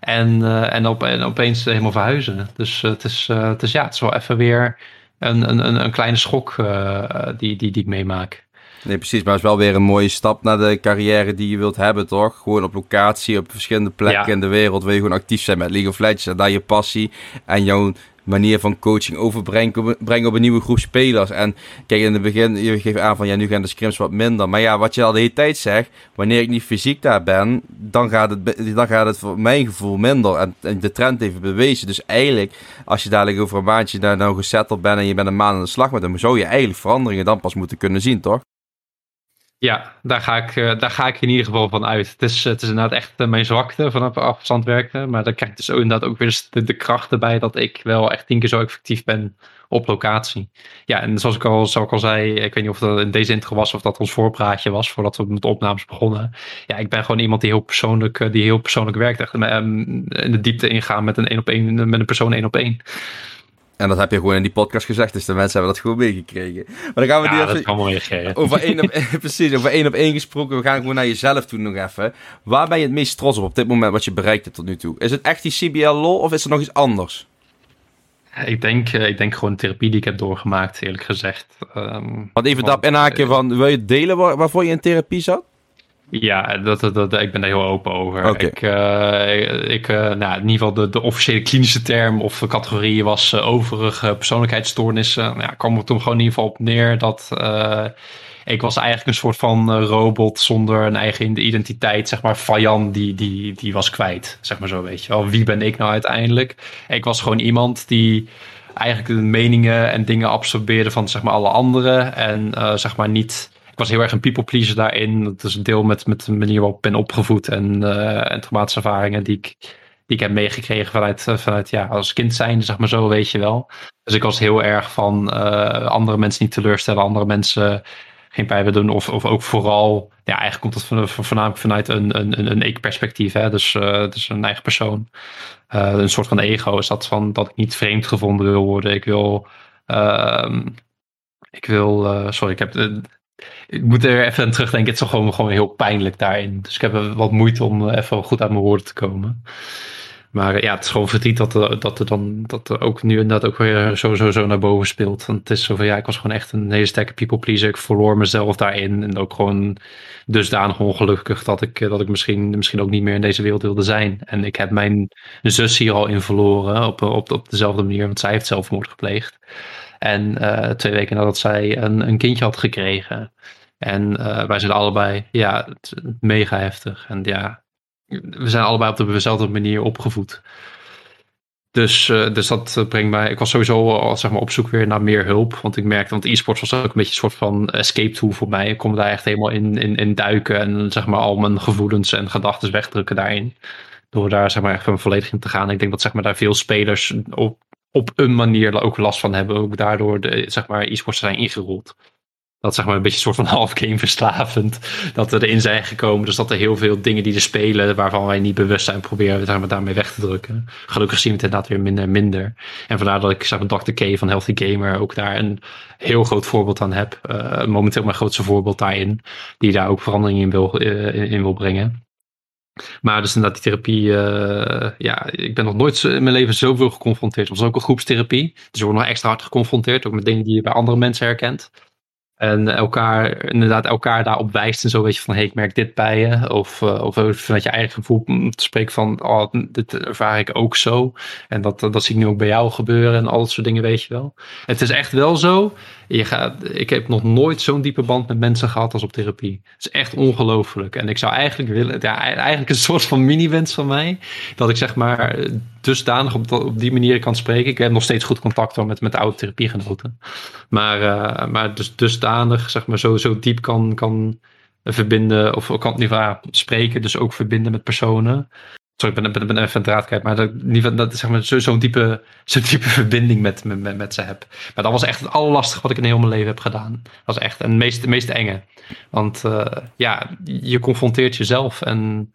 En, uh, en, op, en opeens helemaal verhuizen. Dus het, is, het is ja, het is wel even weer een, een, een kleine schok die, die, die ik meemaak. Nee, precies. Maar het is wel weer een mooie stap naar de carrière die je wilt hebben, toch? Gewoon op locatie, op verschillende plekken in de wereld. Wil je gewoon actief zijn met League of Legends. En daar je passie en jouw manier van coaching overbrengen brengen op een nieuwe groep spelers. En kijk, in het begin, je geeft aan van ja, nu gaan de scrims wat minder. Maar ja, wat je al de hele tijd zegt, wanneer ik niet fysiek daar ben, dan gaat het, dan gaat het voor mijn gevoel minder. En, de trend heeft bewezen. Dus eigenlijk, als je dadelijk over een maandje daar nou gesetteld bent en je bent een maand aan de slag met hem, zou je eigenlijk veranderingen dan pas moeten kunnen zien, toch? Ja, daar ga, ik, eh, daar ga ik in ieder geval van uit. Het is, het is inderdaad echt eh, mijn zwakte vanaf afstand werken. Maar dan krijg ik dus ook inderdaad ook weer de, de kracht erbij dat ik wel echt tien keer zo effectief ben op locatie. Ja, en zoals ik al, zoals ik al zei, ik weet niet of dat in deze intro was of dat ons voorpraatje was voordat we met de opnames begonnen. Ja, ik ben gewoon iemand die heel persoonlijk, eh, die heel persoonlijk werkt. Echt ehm, in de diepte ingaan met een één op één, met een persoon één op één. En dat heb je gewoon in die podcast gezegd, dus de mensen hebben dat gewoon meegekregen. Maar dan gaan we ja, die even... dat. Over één op, precies, over één op één gesproken. We gaan gewoon naar jezelf toe nog even. Waar ben je het meest trots op op dit moment wat je bereikt hebt tot nu toe? Is het echt die CBL Law of is er nog iets anders? Ik denk, eh, ik denk gewoon de therapie die ik heb doorgemaakt, eerlijk gezegd. Um, Want even daarop inhaken van, wil je delen waarvoor je in therapie zat? Ja, dat, dat, dat, ik ben daar heel open over. Ik, uh, ik, uh, nou, in ieder geval de, de officiële klinische term of categorie was uh, overige persoonlijkheidsstoornissen. Nou, ja, kwam er toen gewoon in ieder geval op neer dat ik was eigenlijk een soort van robot zonder een eigen identiteit. Zeg maar, Fayan die, die, die was kwijt, zeg maar zo, weet je wel. Wie ben ik nou uiteindelijk? Ik was gewoon iemand die eigenlijk de meningen en dingen absorbeerde van zeg maar alle anderen. En zeg maar niet ik was heel erg een people pleaser daarin. Dat is een deel met, met de manier waarop ik ben opgevoed en, uh, en traumatische ervaringen die ik, die ik heb meegekregen vanuit, uh, vanuit ja, als kind zijn, zeg maar zo, weet je wel. Dus ik was heel erg van uh, andere mensen niet teleurstellen, andere mensen geen pijn willen doen. Of, of ook vooral, ja, eigenlijk komt dat van, voornamelijk vanuit een, een, een ik-perspectief. Hè? Dus, dus een eigen persoon. een soort van ego is dat van dat ik niet vreemd gevonden wil worden. Ik wil. Uh, ik wil, sorry, ik heb ik moet er even aan terugdenken. Het is gewoon, gewoon heel pijnlijk daarin. Dus ik heb wat moeite om even goed uit mijn woorden te komen. Maar eh, ja, het is gewoon verdriet dat er, dat er dan dat er ook nu inderdaad ook weer zo, zo, zo naar boven speelt. Want het is zo van ja, ik was gewoon echt een hele sterke people pleaser. Ik verloor mezelf daarin. En ook gewoon dusdanig ongelukkig dat ik, dat ik misschien, misschien ook niet meer in deze wereld wilde zijn. En ik heb mijn zus hier al in verloren op, op, op dezelfde manier, want zij heeft zelfmoord gepleegd. En uh, twee weken nadat zij een, een kindje had gekregen. En uh, wij zijn allebei, ja, mega heftig. En ja, we zijn allebei op dezelfde manier opgevoed. Dus, uh, dus dat brengt mij. Ik was sowieso al zeg maar, op zoek weer naar meer hulp. Want ik merkte, want e-sports was ook een beetje een soort van escape tool voor mij. Ik kon daar echt helemaal in, in, in duiken. En zeg maar al mijn gevoelens en gedachten wegdrukken daarin. Door daar zeg maar echt volledig in te gaan. Ik denk dat zeg maar daar veel spelers op op een manier ook last van hebben. Ook daardoor de, zeg maar, e-sports zijn ingerold. Dat zeg maar een beetje een soort van half game verslavend. Dat we erin zijn gekomen. Dus dat er heel veel dingen die er spelen. waarvan wij niet bewust zijn. proberen we zeg maar, daarmee weg te drukken. Gelukkig zien we het inderdaad weer minder en minder. En vandaar dat ik zeg maar, Dr. K van Healthy Gamer. ook daar een heel groot voorbeeld aan heb. Uh, momenteel mijn grootste voorbeeld daarin. Die daar ook verandering in wil, uh, in wil brengen. Maar dus inderdaad, die therapie, uh, ja, ik ben nog nooit in mijn leven zoveel geconfronteerd. Het was ook een groepstherapie. Dus je wordt nog extra hard geconfronteerd, ook met dingen die je bij andere mensen herkent. En elkaar, inderdaad, elkaar daarop wijst en zo, weet je, van hé, hey, ik merk dit bij je. Of, uh, of vanuit je eigen gevoel te spreken van, oh, dit ervaar ik ook zo. En dat, dat zie ik nu ook bij jou gebeuren en al dat soort dingen, weet je wel. Het is echt wel zo, je gaat, ik heb nog nooit zo'n diepe band met mensen gehad als op therapie. Het is echt ongelooflijk. En ik zou eigenlijk willen, ja, eigenlijk een soort van mini-wens van mij, dat ik zeg maar dusdanig op, op die manier kan spreken. Ik heb nog steeds goed contact met, met oude therapiegenoten. Maar, uh, maar dus dusdanig, zeg maar, zo, zo diep kan, kan verbinden, of kan niet waar spreken, dus ook verbinden met personen. Sorry, ik ben, ben, ben even een draad maar dat, dat zeg maar, zo'n zo diepe, zo diepe verbinding met, met, met ze heb. Maar dat was echt het allerlastigste wat ik in heel mijn leven heb gedaan. Dat was echt het meest, meest enge. Want uh, ja, je confronteert jezelf en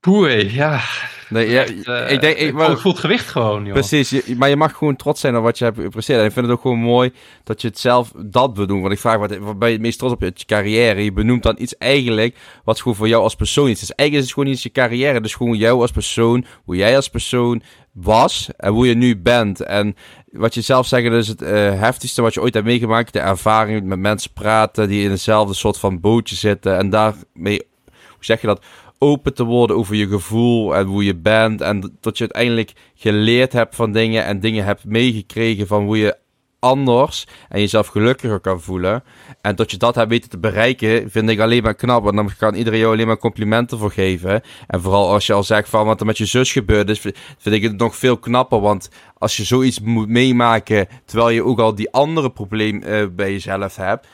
Poeh, ja. Nee, ja, Uh, ik denk, ik, maar, het voelt gewicht gewoon, joh. Precies, je, maar je mag gewoon trots zijn op wat je hebt gepresteerd. En ik vind het ook gewoon mooi dat je het zelf dat wil doen. Want ik vraag, wat, wat ben je het meest trots op je carrière? Je benoemt dan iets eigenlijk wat gewoon voor jou als persoon is. Dus eigenlijk is het gewoon niet je carrière. Dus gewoon jou als persoon, hoe jij als persoon was en hoe je nu bent. En wat je zelf zegt, is het uh, heftigste wat je ooit hebt meegemaakt. De ervaring met mensen praten die in hetzelfde soort van bootje zitten. En daarmee, hoe zeg je dat? Open te worden over je gevoel en hoe je bent. En dat je uiteindelijk geleerd hebt van dingen en dingen hebt meegekregen van hoe je anders en jezelf gelukkiger kan voelen. En dat je dat hebt weten te bereiken, vind ik alleen maar knap. Want dan kan iedereen jou alleen maar complimenten voor geven. En vooral als je al zegt van wat er met je zus gebeurd is, vind ik het nog veel knapper. Want als je zoiets moet meemaken, terwijl je ook al die andere probleem uh, bij jezelf hebt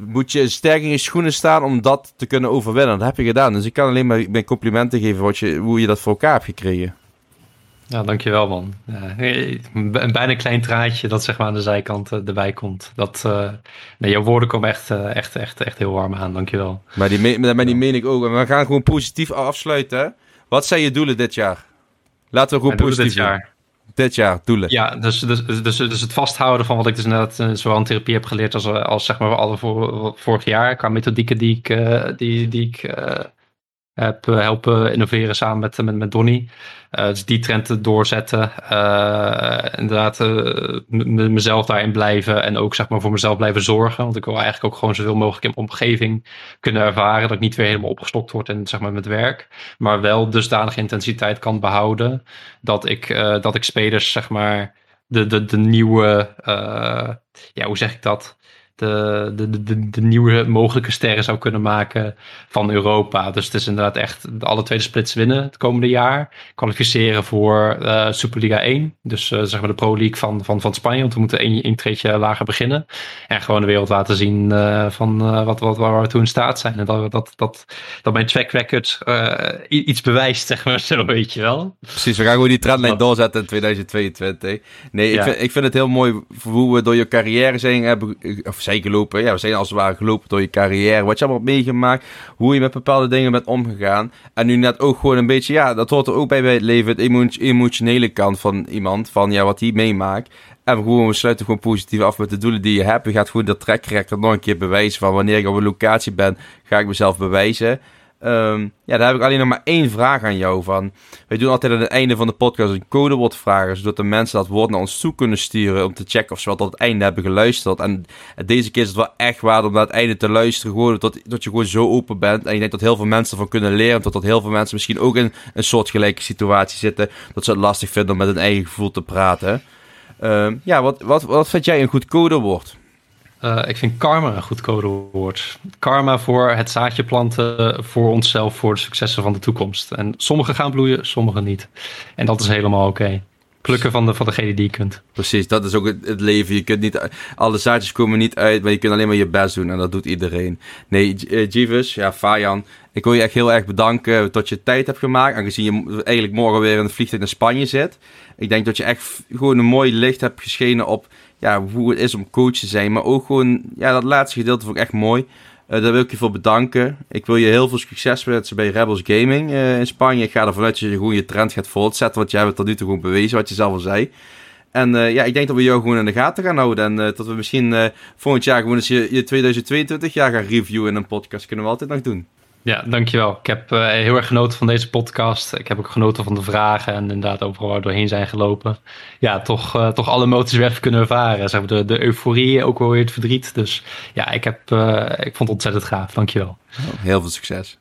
moet je sterk in je schoenen staan om dat te kunnen overwinnen. Dat heb je gedaan. Dus ik kan alleen maar mijn complimenten geven wat je, hoe je dat voor elkaar hebt gekregen. Ja, dankjewel man. Ja, een bijna klein traatje dat zeg maar aan de zijkant uh, erbij komt. Dat, uh, nee, jouw woorden komen echt, uh, echt, echt, echt heel warm aan. Dankjewel. Maar die, me, maar die meen ik ook. En we gaan gewoon positief afsluiten. Wat zijn je doelen dit jaar? Laten we gewoon positief dit jaar dit jaar doelen? Ja, dus, dus, dus, dus het vasthouden van wat ik dus net uh, zowel in therapie heb geleerd als, als zeg maar alle voor, vorig jaar qua methodieken die ik, uh, die, die ik heb helpen innoveren samen met, met, met Donny. Uh, dus die trend doorzetten. Uh, inderdaad, mezelf daarin blijven. En ook zeg maar voor mezelf blijven zorgen. Want ik wil eigenlijk ook gewoon zoveel mogelijk in mijn omgeving kunnen ervaren. Dat ik niet weer helemaal opgestokt word in zeg maar met werk. Maar wel dusdanige intensiteit kan behouden. Dat ik, dat ik spelers zeg maar de, de, de nieuwe, ja hoe zeg ik dat? De, de, de, de, nieuwe mogelijke sterren zou kunnen maken van Europa. Dus het is inderdaad echt alle tweede splits winnen het komende jaar. Kwalificeren voor uh, Superliga 1. Dus uh, zeg maar de Pro League van, van, van Spanje. Want we moeten één, één treedje lager beginnen. En gewoon de wereld laten zien uh, van wat, wat, waar we toe in staat zijn. En dat, dat, dat, dat mijn track record iets bewijst, zeg maar zo, weet je wel. Precies, we gaan gewoon die trendlijn doorzetten in 2022. Nee, ja. ik, vind, ik vind het heel mooi hoe we door je carrière zijn hebben... Of gelopen. Ja, we zijn als het ware gelopen door je carrière. Wat je allemaal meegemaakt. Hoe je met bepaalde dingen bent omgegaan. En nu net ook gewoon een beetje, ja, dat hoort er ook bij bij het leven. Het emotionele kant van iemand. Van ja, wat hij meemaakt. En gewoon, we sluiten gewoon positief af met de doelen die je hebt. Je gaat gewoon dat track nog een keer bewijzen. Van wanneer ik op een locatie ben, ga ik mezelf bewijzen. Um, ja, daar heb ik alleen nog maar één vraag aan jou van. Wij doen altijd aan het einde van de podcast een codewoord vragen, zodat de mensen dat woord naar ons toe kunnen sturen om te checken of ze wat tot het einde hebben geluisterd. En deze keer is het wel echt waard om naar het einde te luisteren, gewoon tot, tot je gewoon zo open bent. En ik denk dat heel veel mensen ervan kunnen leren, tot dat heel veel mensen misschien ook in een soortgelijke situatie zitten, dat ze het lastig vinden om met hun eigen gevoel te praten. Um, ja, wat, wat, wat vind jij een goed codewoord? Uh, ik vind karma een goed codewoord. Karma voor het zaadje planten voor onszelf, voor de successen van de toekomst. En sommige gaan bloeien, sommige niet. En dat is helemaal oké. Okay. Plukken van, de, van degene die je kunt. Precies, dat is ook het, leven. Je kunt niet, alle zaadjes komen niet uit, maar je kunt alleen maar je best doen. En dat doet iedereen. Nee, uh, Jeeves, ja, Fajan. Ik wil je echt heel erg bedanken dat je tijd hebt gemaakt. Aangezien je eigenlijk morgen weer in het vliegtuig naar Spanje zit. Ik denk dat je echt gewoon een mooi licht hebt geschenen op ja, hoe het is om coach te zijn. Maar ook gewoon, ja, dat laatste gedeelte vond ik echt mooi. Uh, daar wil ik je voor bedanken. Ik wil je heel veel succes wensen bij Rebels Gaming uh, in Spanje. Ik ga ervan uit dat je gewoon je trend gaat voortzetten. Want jij hebt tot nu toe gewoon bewezen, wat je zelf al zei. En uh, ja, ik denk dat we jou gewoon in de gaten gaan houden. En dat we misschien volgend jaar gewoon eens je, je 2022 jaar gaan reviewen in een podcast. Kunnen we altijd nog doen. Ja, dankjewel. Ik heb uh, heel erg genoten van deze podcast. Ik heb ook genoten van de vragen en inderdaad overal waar doorheen zijn gelopen. Ja, toch, uh, toch alle emoties weer kunnen ervaren. Zeg maar de, de euforie, ook wel weer het verdriet. Dus ja, ik, heb, uh, ik vond het ontzettend gaaf. Dankjewel. Heel veel succes.